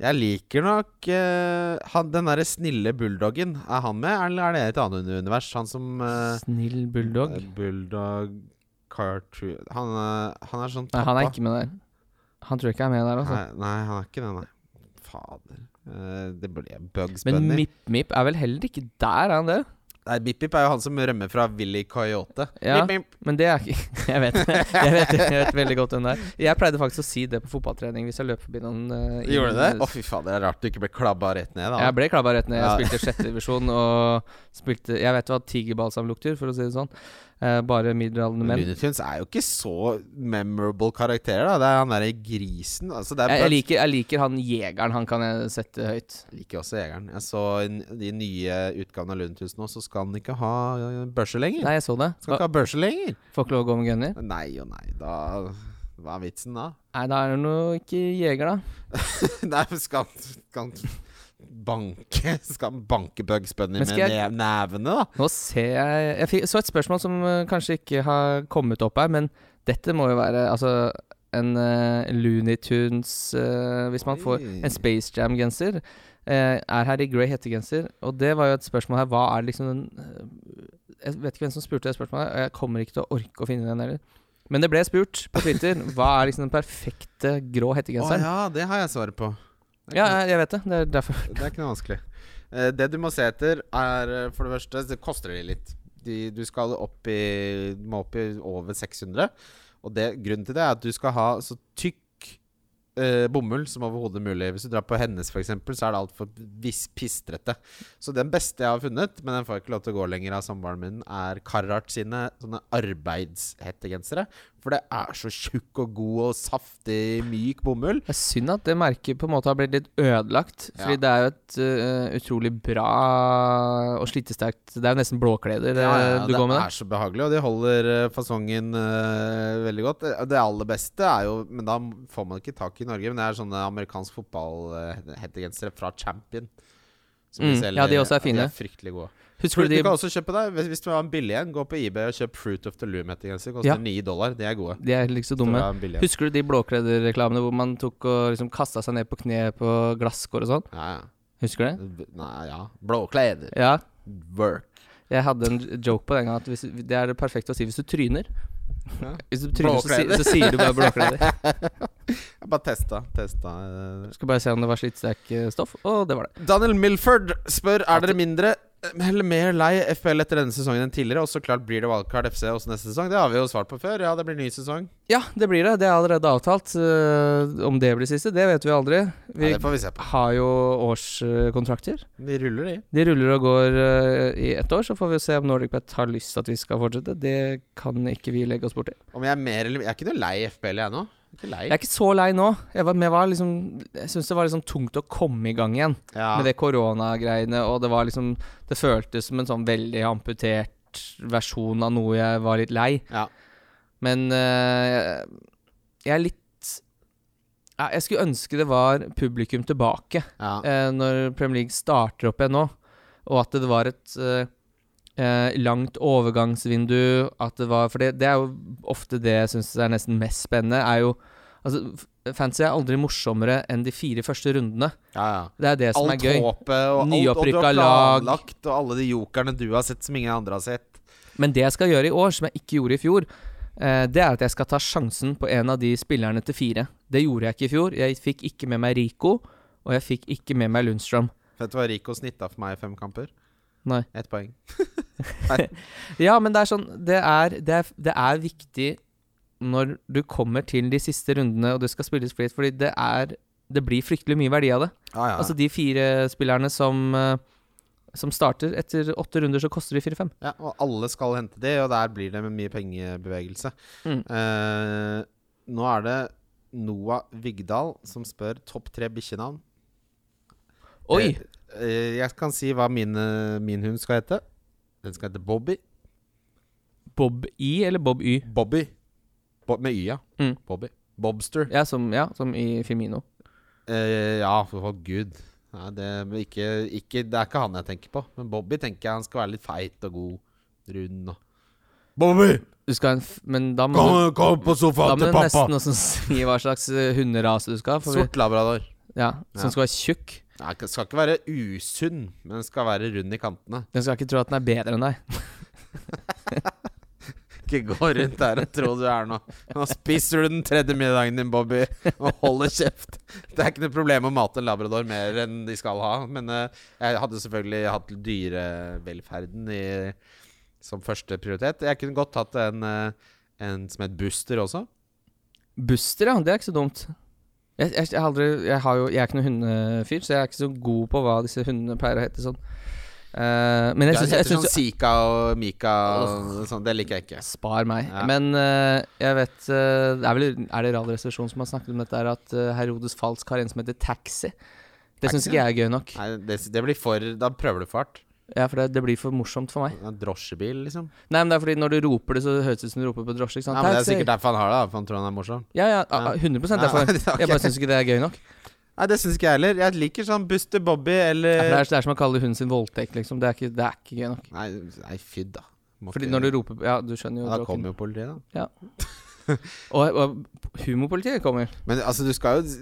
Jeg liker nok uh, han, Den derre snille bulldoggen. Er han med, eller er det et annet univers? Han som uh, Snill bulldog. eh, Bulldog Cartoon han, uh, han er sånn Nei, han er ikke med der. Han tror jeg ikke er med der, altså. Nei, nei, han er ikke det, nei. Fader. Eh, det ble Bugs Men Bunny. Mip Mip er vel heller ikke der, er han det? Nei, Bip er jo han som rømmer fra Willy Coyote. Ja. Bip, bip. Men det er ikke Jeg vet Jeg vet, jeg vet veldig godt hvem det er. Jeg pleide faktisk å si det på fotballtrening hvis jeg løp forbi noen. Uh, Gjorde du det? Å, fy faen, det er rart du ikke ble klabba rett ned. da Jeg ble klabba rett ned. Jeg Ja. spilte sjette divisjon og spilte Jeg vet hva tigerbalsam lukter, for å si det sånn. Eh, bare middelaldrende menn. Looney Tunes er jo ikke så memorable karakterer, da. Det er han derre grisen. Altså, det er Jeg, jeg, liker, jeg liker han jegeren. Han kan jeg sette høyt. Jeg liker også Jegeren. Jeg så de nye utgavene av Looney Tunes nå, så skal han ikke ha uh, børse lenger. Nei, jeg så det. Skal ikke ha børse lenger. Får ikke lov å gå med gunner. Nei og nei, da Hva er vitsen da? Nei, da er det noe ikke jeger, da. nei, men skal skal banke Skal han banke Bugs Bunny med jeg- nevene, da? Nå ser jeg Jeg fikk, så et spørsmål som eh, kanskje ikke har kommet opp her, men dette må jo være altså en uh, Looney Tunes uh, Hvis man får en Space Jam-genser. Uh, er her i grey hettegenser. Og det var jo et spørsmål her. Hva er liksom den Jeg vet ikke hvem som spurte det spørsmålet, og jeg kommer ikke til å orke å finne den heller. Men det ble spurt på Twitter. Hva er liksom den perfekte grå Å oh, ja, det har jeg svaret på. Det ja, jeg vet det. Det er derfor. Det er ikke noe vanskelig. Eh, det du må se etter, er eh, for det første Det koster de litt. De, du skal opp i må opp i over 600. Og det, grunnen til det er at du skal ha så tykk eh, bomull som overhodet mulig. Hvis du drar på Hennes, f.eks., så er det altfor pistrete. Så den beste jeg har funnet, men den får jeg ikke lov til å gå lenger av samboeren min, er Carhartt sine sånne arbeidshettegensere. For det er så tjukk og god og saftig, myk bomull. Det er synd at det merket på en måte har blitt litt ødelagt. Fordi Ja. det er jo et uh, utrolig bra og slitesterkt Det er jo nesten blåkleder Ja, ja, øh, du det går med. er så behagelig, og de holder eh, fasongen uh, veldig godt. Det, det aller beste er jo Men da får man ikke tak i Norge. Men det er sånne amerikansk fotballhettegensere fra Champion. Som Mm, ja, de også er fine. De er fryktelig gode. Husker Du, du de kan også kjøpe deg Hvis, hvis du har en billig en, gå på eBay og kjøp Fruit of the Loom-hettegenser. Koster Ja. 9 dollar. De er gode. De er du dumme. Husker du de blåklederreklamene hvor man tok og liksom kasta seg ned på kne på glasskår og sånn? Ja, ja. Husker du det? Nei, ja. Blåkleder. Ja. Work. Jeg hadde en joke på den gangen at hvis, det er det perfekte å si hvis du tryner. Ja. Hvis du tryner, så, så sier du bare blåkleder. Jeg bare testa. testa eh. Skal bare se om det var slitsterk eh, stoff, og det var det. Daniel Milford spør Er dere mindre eller mer lei FPL etter denne sesongen enn tidligere. Og så klart blir det Wildcard FC også neste sesong. Det har vi jo svart på før. Ja, det blir ny sesong. Ja, det blir det. Det er allerede avtalt. Eh, om det blir siste, det vet vi aldri. Vi Ja, det får vi se på. har jo årskontrakter. De ruller de. De ruller og går eh, i ett år, så får vi se om Nordic Pet har lyst til at vi skal fortsette. Det kan ikke vi legge oss borti. Om jeg er mer eller Jeg er ikke noe lei FPL, jeg nå. Ikke lei. Jeg er ikke så lei nå. Jeg, var, jeg, var liksom, jeg syns det var liksom tungt å komme i gang igjen Ja. med det koronagreiene, og det var liksom Det føltes som en sånn veldig amputert versjon av noe jeg var litt lei. Ja. Men uh, jeg er litt ja, Jeg skulle ønske det var publikum tilbake eh, når Premier League starter opp igjen nå, og at det var et eh, eh, langt overgangsvindu. At det var For det, det er jo ofte det jeg syns er nesten mest spennende, er jo Altså, Fancy er aldri morsommere enn de fire første rundene. ja, ja. Det er det som Alt er gøy. håpet og Nyopprykka lag. planlagt, og alle de jokerne du har sett som ingen andre har sett. Men det jeg skal gjøre i år, som jeg ikke gjorde i fjor, eh, det er at jeg skal ta sjansen på en av de spillerne til fire. Det gjorde jeg ikke i fjor. Jeg fikk ikke med meg Rico, og jeg fikk ikke med meg Lundstrøm. Vet du hva Rico snitta for meg i fem kamper? Nei. Ett poeng. Ja, men det er sånn Det er, det er, det er viktig når du kommer til de siste rundene og det skal spilles split, fordi det er Det blir fryktelig mye verdi av det. Ja, ja. Altså de fire spillerne som eh, som starter etter åtte runder, så koster de fire-fem. ja, og alle skal hente de, og der blir det med mye pengebevegelse. Mm. Uh, nå er det Noah Vigdal som spør topp tre bikkjenavn. Oi! Eh, jeg kan si hva min, eh, min hund skal hete. Den skal hete Bobby. Bob I eller Bob Y? Bobby. Bob, med Y, ja. Mm. Bobby. Bobster. Ja, som, ja, som i Femino. Eh, ja, for å gud. Nei, det, ikke, ikke, det er ikke han jeg tenker på. Men Bobby tenker jeg han skal være litt feit og god. Rund og Bobby! Du skal ha en f Men da må du, Kom, kom på da sofaen må du nesten også si hva slags eh, hunderase du skal ha. Sort labrador. ja, som Ja. skal være tjukk. Nei, den skal ikke være usunn, men den skal være rund i kantene. Den skal ikke tro at den er bedre enn deg. Ikke gå rundt der og tro du er noe. Nå spiser du den tredje middagen din, Bobby, og holder kjeft. Det er ikke noe problem å mate en labrador mer enn de skal ha. Men uh, jeg hadde selvfølgelig hatt dyrevelferden i, som første prioritet. Jeg kunne godt hatt en, uh, en som het Buster også. Buster, ja. Det er ikke så dumt. Jeg, jeg, jeg, aldri, jeg, har jo, jeg er ikke noen hundefyr, så jeg er ikke så god på hva disse hundene pleier å hete sånn. Uh, men jeg syns, Det heter sånn Sika og Mika og sånn. Det liker jeg ikke. Spar meg. Ja. Men uh, jeg vet uh, Det er vel Er det Radioresepsjonen som har snakket om dette, er at Herodes Falsk har en som heter Taxi? Det syns ikke jeg er gøy nok. Nei, det, det blir for Da prøver du fart. Ja, for det, det blir for morsomt for meg. En drosjebil, liksom. Nei, men det er fordi når du roper det, så høres det ut som du roper på drosje. Ja, men Det er sikkert derfor han har det. For han tror han er morsom. Ja, ja, Ja. ah, 100 Ja, derfor. okay. Jeg bare syns ikke det er gøy nok. Nei, det syns ikke jeg heller. Jeg liker sånn Buster Bobby eller ja, det, er, det er som å kalle hunden sin voldtekt, liksom. Det er ikke, det er ikke gøy nok. Nei, nei fy da. Må Fordi når du roper Ja, du skjønner jo ja, Da kommer jo politiet, da. Og, og humorpolitiet kommer. Men altså, du skal jo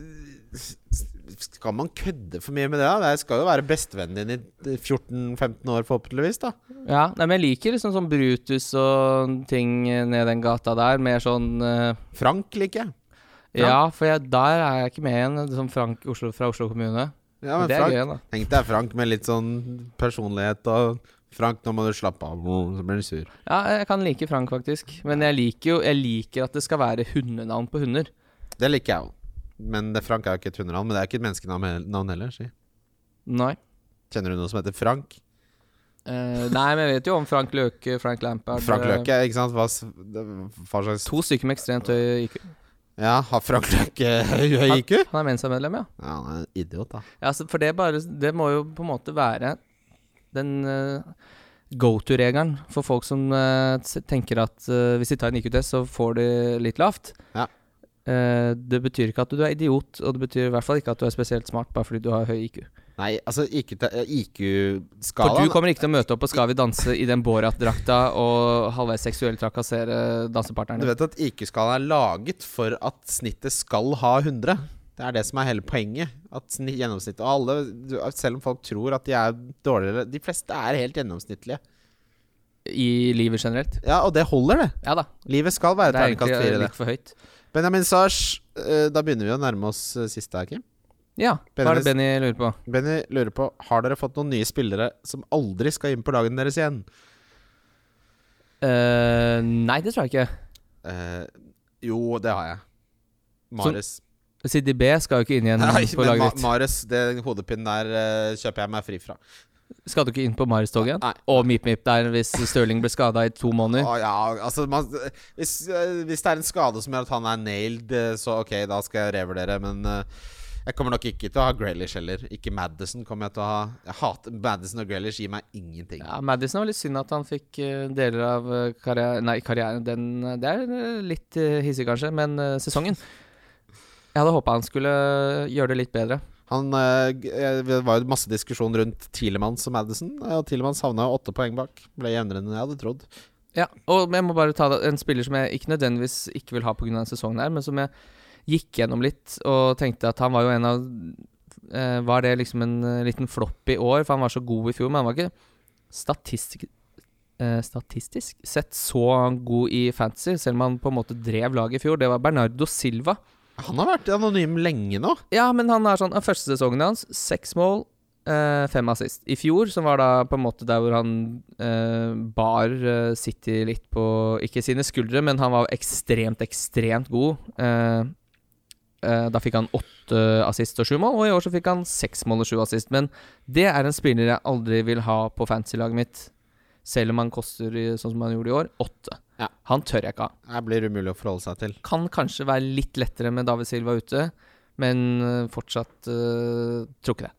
Skal man kødde for mye med det? da? Det skal jo være bestevennen din i 14-15 år, forhåpentligvis. da Ja, nei, men jeg liker liksom sånn Brutus og ting ned den gata der. Mer sånn eh, Frank liker jeg. Ja, for jeg, der er jeg ikke med igjen. Som Frank Oslo, fra Oslo kommune. Ja, men det er Frank, gøy, da. Tenk deg Frank med litt sånn personlighet og Frank, nå må du slappe av. Så blir du sur. Ja, jeg kan like Frank, faktisk. Men jeg liker jo Jeg liker at det skal være hundenavn på hunder. Det liker jeg òg. Men det, Frank er jo ikke et hundenavn, men det er ikke et menneskenavn heller. Si. Nei. Kjenner du noen som heter Frank? Eh, nei, men jeg vet jo om Frank Løke, Frank Lampard Frank eh, Løke, ikke sant? Hva, slags To stykker med ekstremt høy IQ. Ja, har Frank Løke høy IQ? Han er Mensa-medlem, ja. Ja, han er en idiot, da. ja for det, bare, det må jo på en måte være den uh, go to-regelen for folk som uh, tenker at uh, hvis de tar en IQ-test, så får de litt lavt. Ja. Eh, det betyr ikke at du er idiot, og det betyr i hvert fall ikke at du er spesielt smart bare fordi du har høy IQ. Nei, altså IQ-skala For du kommer ikke til å møte opp på Skal vi danse i den Borat-drakta og halvveis seksuelt trakassere Du dansepartneren din. vet at IQ-skalaen er laget for at snittet skal ha 100. Det er det som er hele poenget. At gjennomsnittet Og alle, selv om folk tror at de er dårligere De fleste er helt gjennomsnittlige. I livet generelt. Ja, og det holder, det. Ja da. Livet skal være Det er terningkast egentlig fire. det. litt for høyt. Benjamin Sars, eh, da begynner vi å nærme oss eh, siste her, Kim. Ja, hva er det Benny lurer på? Benny lurer på Har dere fått noen nye spillere som aldri skal inn på dagen deres igjen. Uh, nei, det tror jeg ikke. Uh, jo, det har jeg. Mares. CDB skal jo ikke inn igjen Nei, på Ma laget ditt. Mares, den hodepinen der kjøper jeg meg fri fra. Skal du ikke inn på Marius-toget igjen? Og Mip Mip der hvis Stirling ble skada i to måneder? Å, ja, altså man, hvis, eh, hvis det er en skade som gjør at han er nailed, eh, så ok, da skal jeg revurdere. Men uh, jeg kommer nok ikke til å ha Graylish heller. Ikke Madison kommer jeg til å ha. Jeg hater Madison og Graylish gir meg ingenting. Ja, Madison var litt synd at han fikk deler av karrieren Nei, karrieren den, Det er litt hissig, kanskje, men sesongen Jeg hadde håpa han skulle gjøre det litt bedre. Han, eh, eh, Det var jo masse diskusjon rundt Tielemanns og Madison. eh, Og Tielemanns havna åtte poeng bak. Ble jevnere enn jeg hadde trodd. Ja, og jeg må bare ta en spiller som jeg ikke nødvendigvis ikke vil ha pga. denne sesongen her, men som jeg gikk gjennom litt og tenkte at han var jo en av eh, Var det liksom en eh, liten flopp i år, for han var så god i fjor, men han var ikke statistisk eh, Statistisk sett så god i fantasy, selv om han på en måte drev laget i fjor. Det var Bernardo Silva. Han har vært anonym lenge nå. Ja, men han er sånn Første sesongen hans, seks mål, eh, fem assist. I fjor, som var da på en måte der hvor han eh, bar eh, City litt på Ikke sine skuldre, men han var ekstremt, ekstremt god. Eh, eh, da fikk han åtte assist og sju mål, og i år så fikk han seks mål og sju assist. Men det er en spiller jeg aldri vil ha på fantasy-laget mitt, selv om han koster, sånn som han gjorde i år, åtte. Ja. Han tør jeg ikke ha. Det blir umulig å forholde seg til. Kan kanskje være litt lettere med David Silva ute, men øh, fortsatt uh, tror ikke det.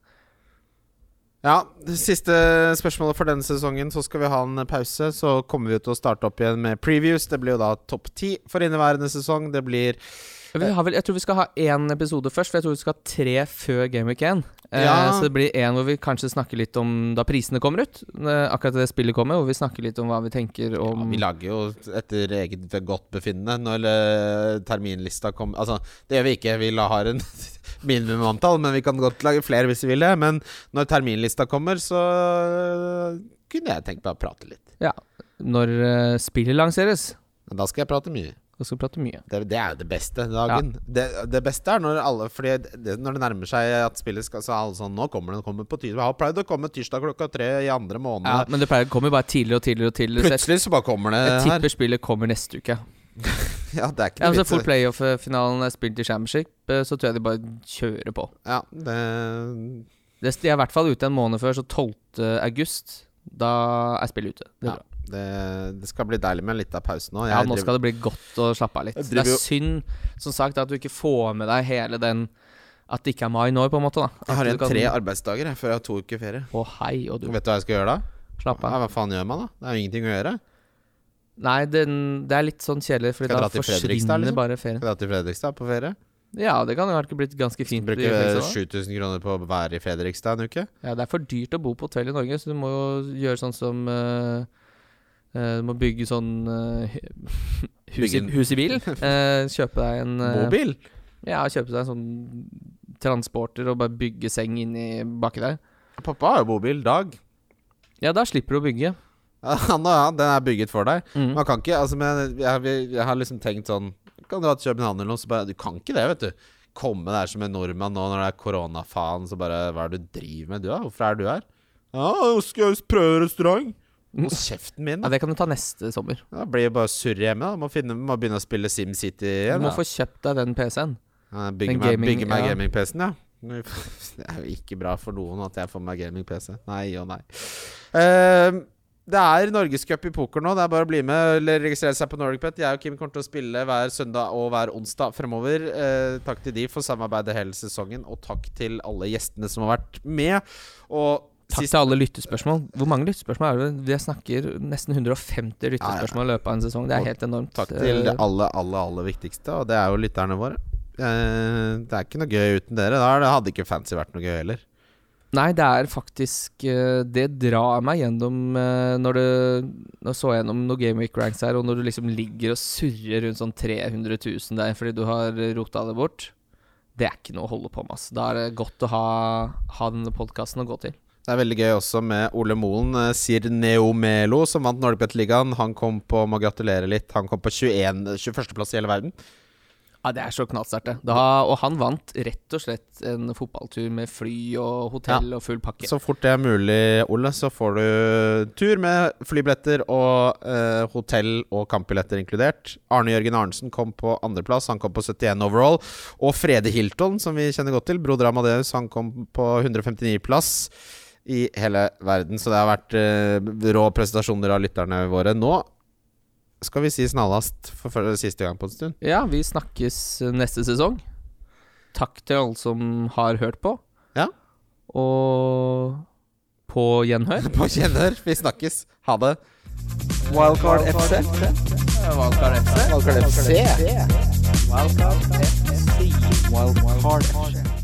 Ja, det Siste spørsmålet for denne sesongen. Så skal vi ha en pause. Så kommer vi til å starte opp igjen med previews. Det blir jo da topp ti for inneværende sesong. Det blir vel, jeg tror vi skal ha én episode først, for jeg tror vi skal ha tre før Game Week 1. Eh, Ja. Så det blir én hvor vi kanskje snakker litt om da prisene kommer ut. Eh, akkurat det spillet kommer, hvor vi snakker litt om hva vi tenker ja, om Vi lager jo etter eget godtbefinnende når eh, terminlista kommer Altså, det gjør vi ikke. Vi har en minimumantall, men vi kan godt lage flere hvis vi vil det. Men når terminlista kommer, så eh, kunne jeg tenkt meg å prate litt. Ja. Når eh, spillet lanseres. Da skal jeg prate mye. Da skal prate mye. Det, det er jo det beste dagen. Det, det beste er når alle Fordi det, når det nærmer seg at spillet skal Så alle sånn Nå kommer den kommer på tirsdag. Har pleid å komme tirsdag klokka tre i andre måned. Ja, men det pleier, kommer bare tidligere og tidligere og tidligere. Plutselig så bare kommer det jeg tipper spillet kommer neste uke. Ja, det er ikke Ja, så fort playoff-finalen er spilt i championship, eh, så tror jeg de bare kjører på. Ja, det Det, de er i hvert fall ute en måned før, så 12. august. Da er spillet ute. Det er Ja. bra. Det, det skal bli deilig med litt av pause nå. Ja, nå skal det bli godt å slappe av litt. Det er synd, som sagt, at du ikke får med deg hele den At det ikke er mai nå, på en måte. da Jeg har igjen kan- tre arbeidsdager jeg, før jeg har to uker ferie. Å hei, og du vet du hva jeg skal gjøre da? Slapp Ja, av. hva faen gjør man da? Det er jo ingenting å gjøre. Nei, den, det er litt sånn kjedelig, jeg da forsvinner liksom? bare ferien. Skal dra til Fredrikstad på ferie? Ja, det kan jo ha blitt ganske fint. Bruke 7000 kroner på å være i Fredrikstad en uke? Ja, det er for dyrt å bo på hotell i Norge, så du må jo gjøre sånn som eh, eh, Du må bygge sånn uh, hus, i, hus i bil. Uh, kjøpe deg en Mobil? Ja, kjøpe deg en sånn transporter og bare bygge seng inni baki der. Pappa har jo bobil. Dag. Ja, da slipper du å bygge. Ja, han og han, den er bygget for deg. Mm. Man kan ikke Altså, men jeg, jeg, jeg har liksom tenkt sånn Kan dra til København eller noe, så bare Du kan ikke det, vet du. Komme der som en nordmann nå når det er koronafaen, så bare Hva er det du driver med, du, da? Hvorfor er du her? Ja, skal jeg prøve restaurant. Hold kjeften min, Ja, da. Det kan du ta neste sommer. Da blir det bare surr hjemme. da Må, finne, må begynne å spille SimCity Du igjen. må få kjøpt deg den PC-en. Ja, Bygge Den meg, gaming- bygge meg ja. gaming-PC-en, ja. Det er jo ikke bra for noen at jeg får meg gaming-PC. Nei og nei. Eh, det er norgescup i poker nå. Det er bare å bli med eller registrere seg på NordicBet. Jeg og Kim kommer til å spille hver søndag og hver onsdag fremover. Eh, takk til de for samarbeidet hele sesongen, og takk til alle gjestene som har vært med. Og Takk til alle lyttespørsmål. Hvor mange lyttespørsmål er det? Vi snakker nesten 150 lyttespørsmål i løpet av en sesong. Det er helt enormt. Takk til det Eh, aller, aller, aller viktigste, og det er jo lytterne våre. Eh, det er ikke noe gøy uten dere. Da hadde ikke fancy vært noe gøy heller. Nei, det er faktisk eh, Det drar meg gjennom når du Nå så jeg gjennom noen Game Week ranks her, og når du liksom ligger og surrer rundt sånn 300 000 der fordi du har rota det bort. Det er ikke noe å holde på med, ass. Da er det godt å ha, ha denne podkasten å gå til. Det er veldig gøy også med Ole Molen, eh, Sir Neomelo, som vant Norgebet-ligaen. Han kom på, må gratulere litt, han kom på 21, 21.-plass i hele verden. Ja, Det er så knallsterkt, det. Og han vant rett og slett en fotballtur med fly og hotell og full pakke. Så fort det er mulig, Ole, så får du tur med flybilletter og eh, hotell og kampbilletter inkludert. Arne Jørgen Arnesen kom på andreplass, han kom på 71 overall. Og Frede Hilton, som vi kjenner godt til, broder Amadeus, han kom på 159-plass i hele verden. Så det har vært uh, rå presentasjoner av lytterne våre. Nå skal vi si snarlast for for siste gang på en stund. Ja, vi snakkes neste sesong. Takk til alle som har hørt på. Ja. Og på gjenhør. På gjenhør. Vi snakkes. Ha det. Wildcard FC. Wildcard FC. Wildcard FC. Wildcard FC. Wildcard FC.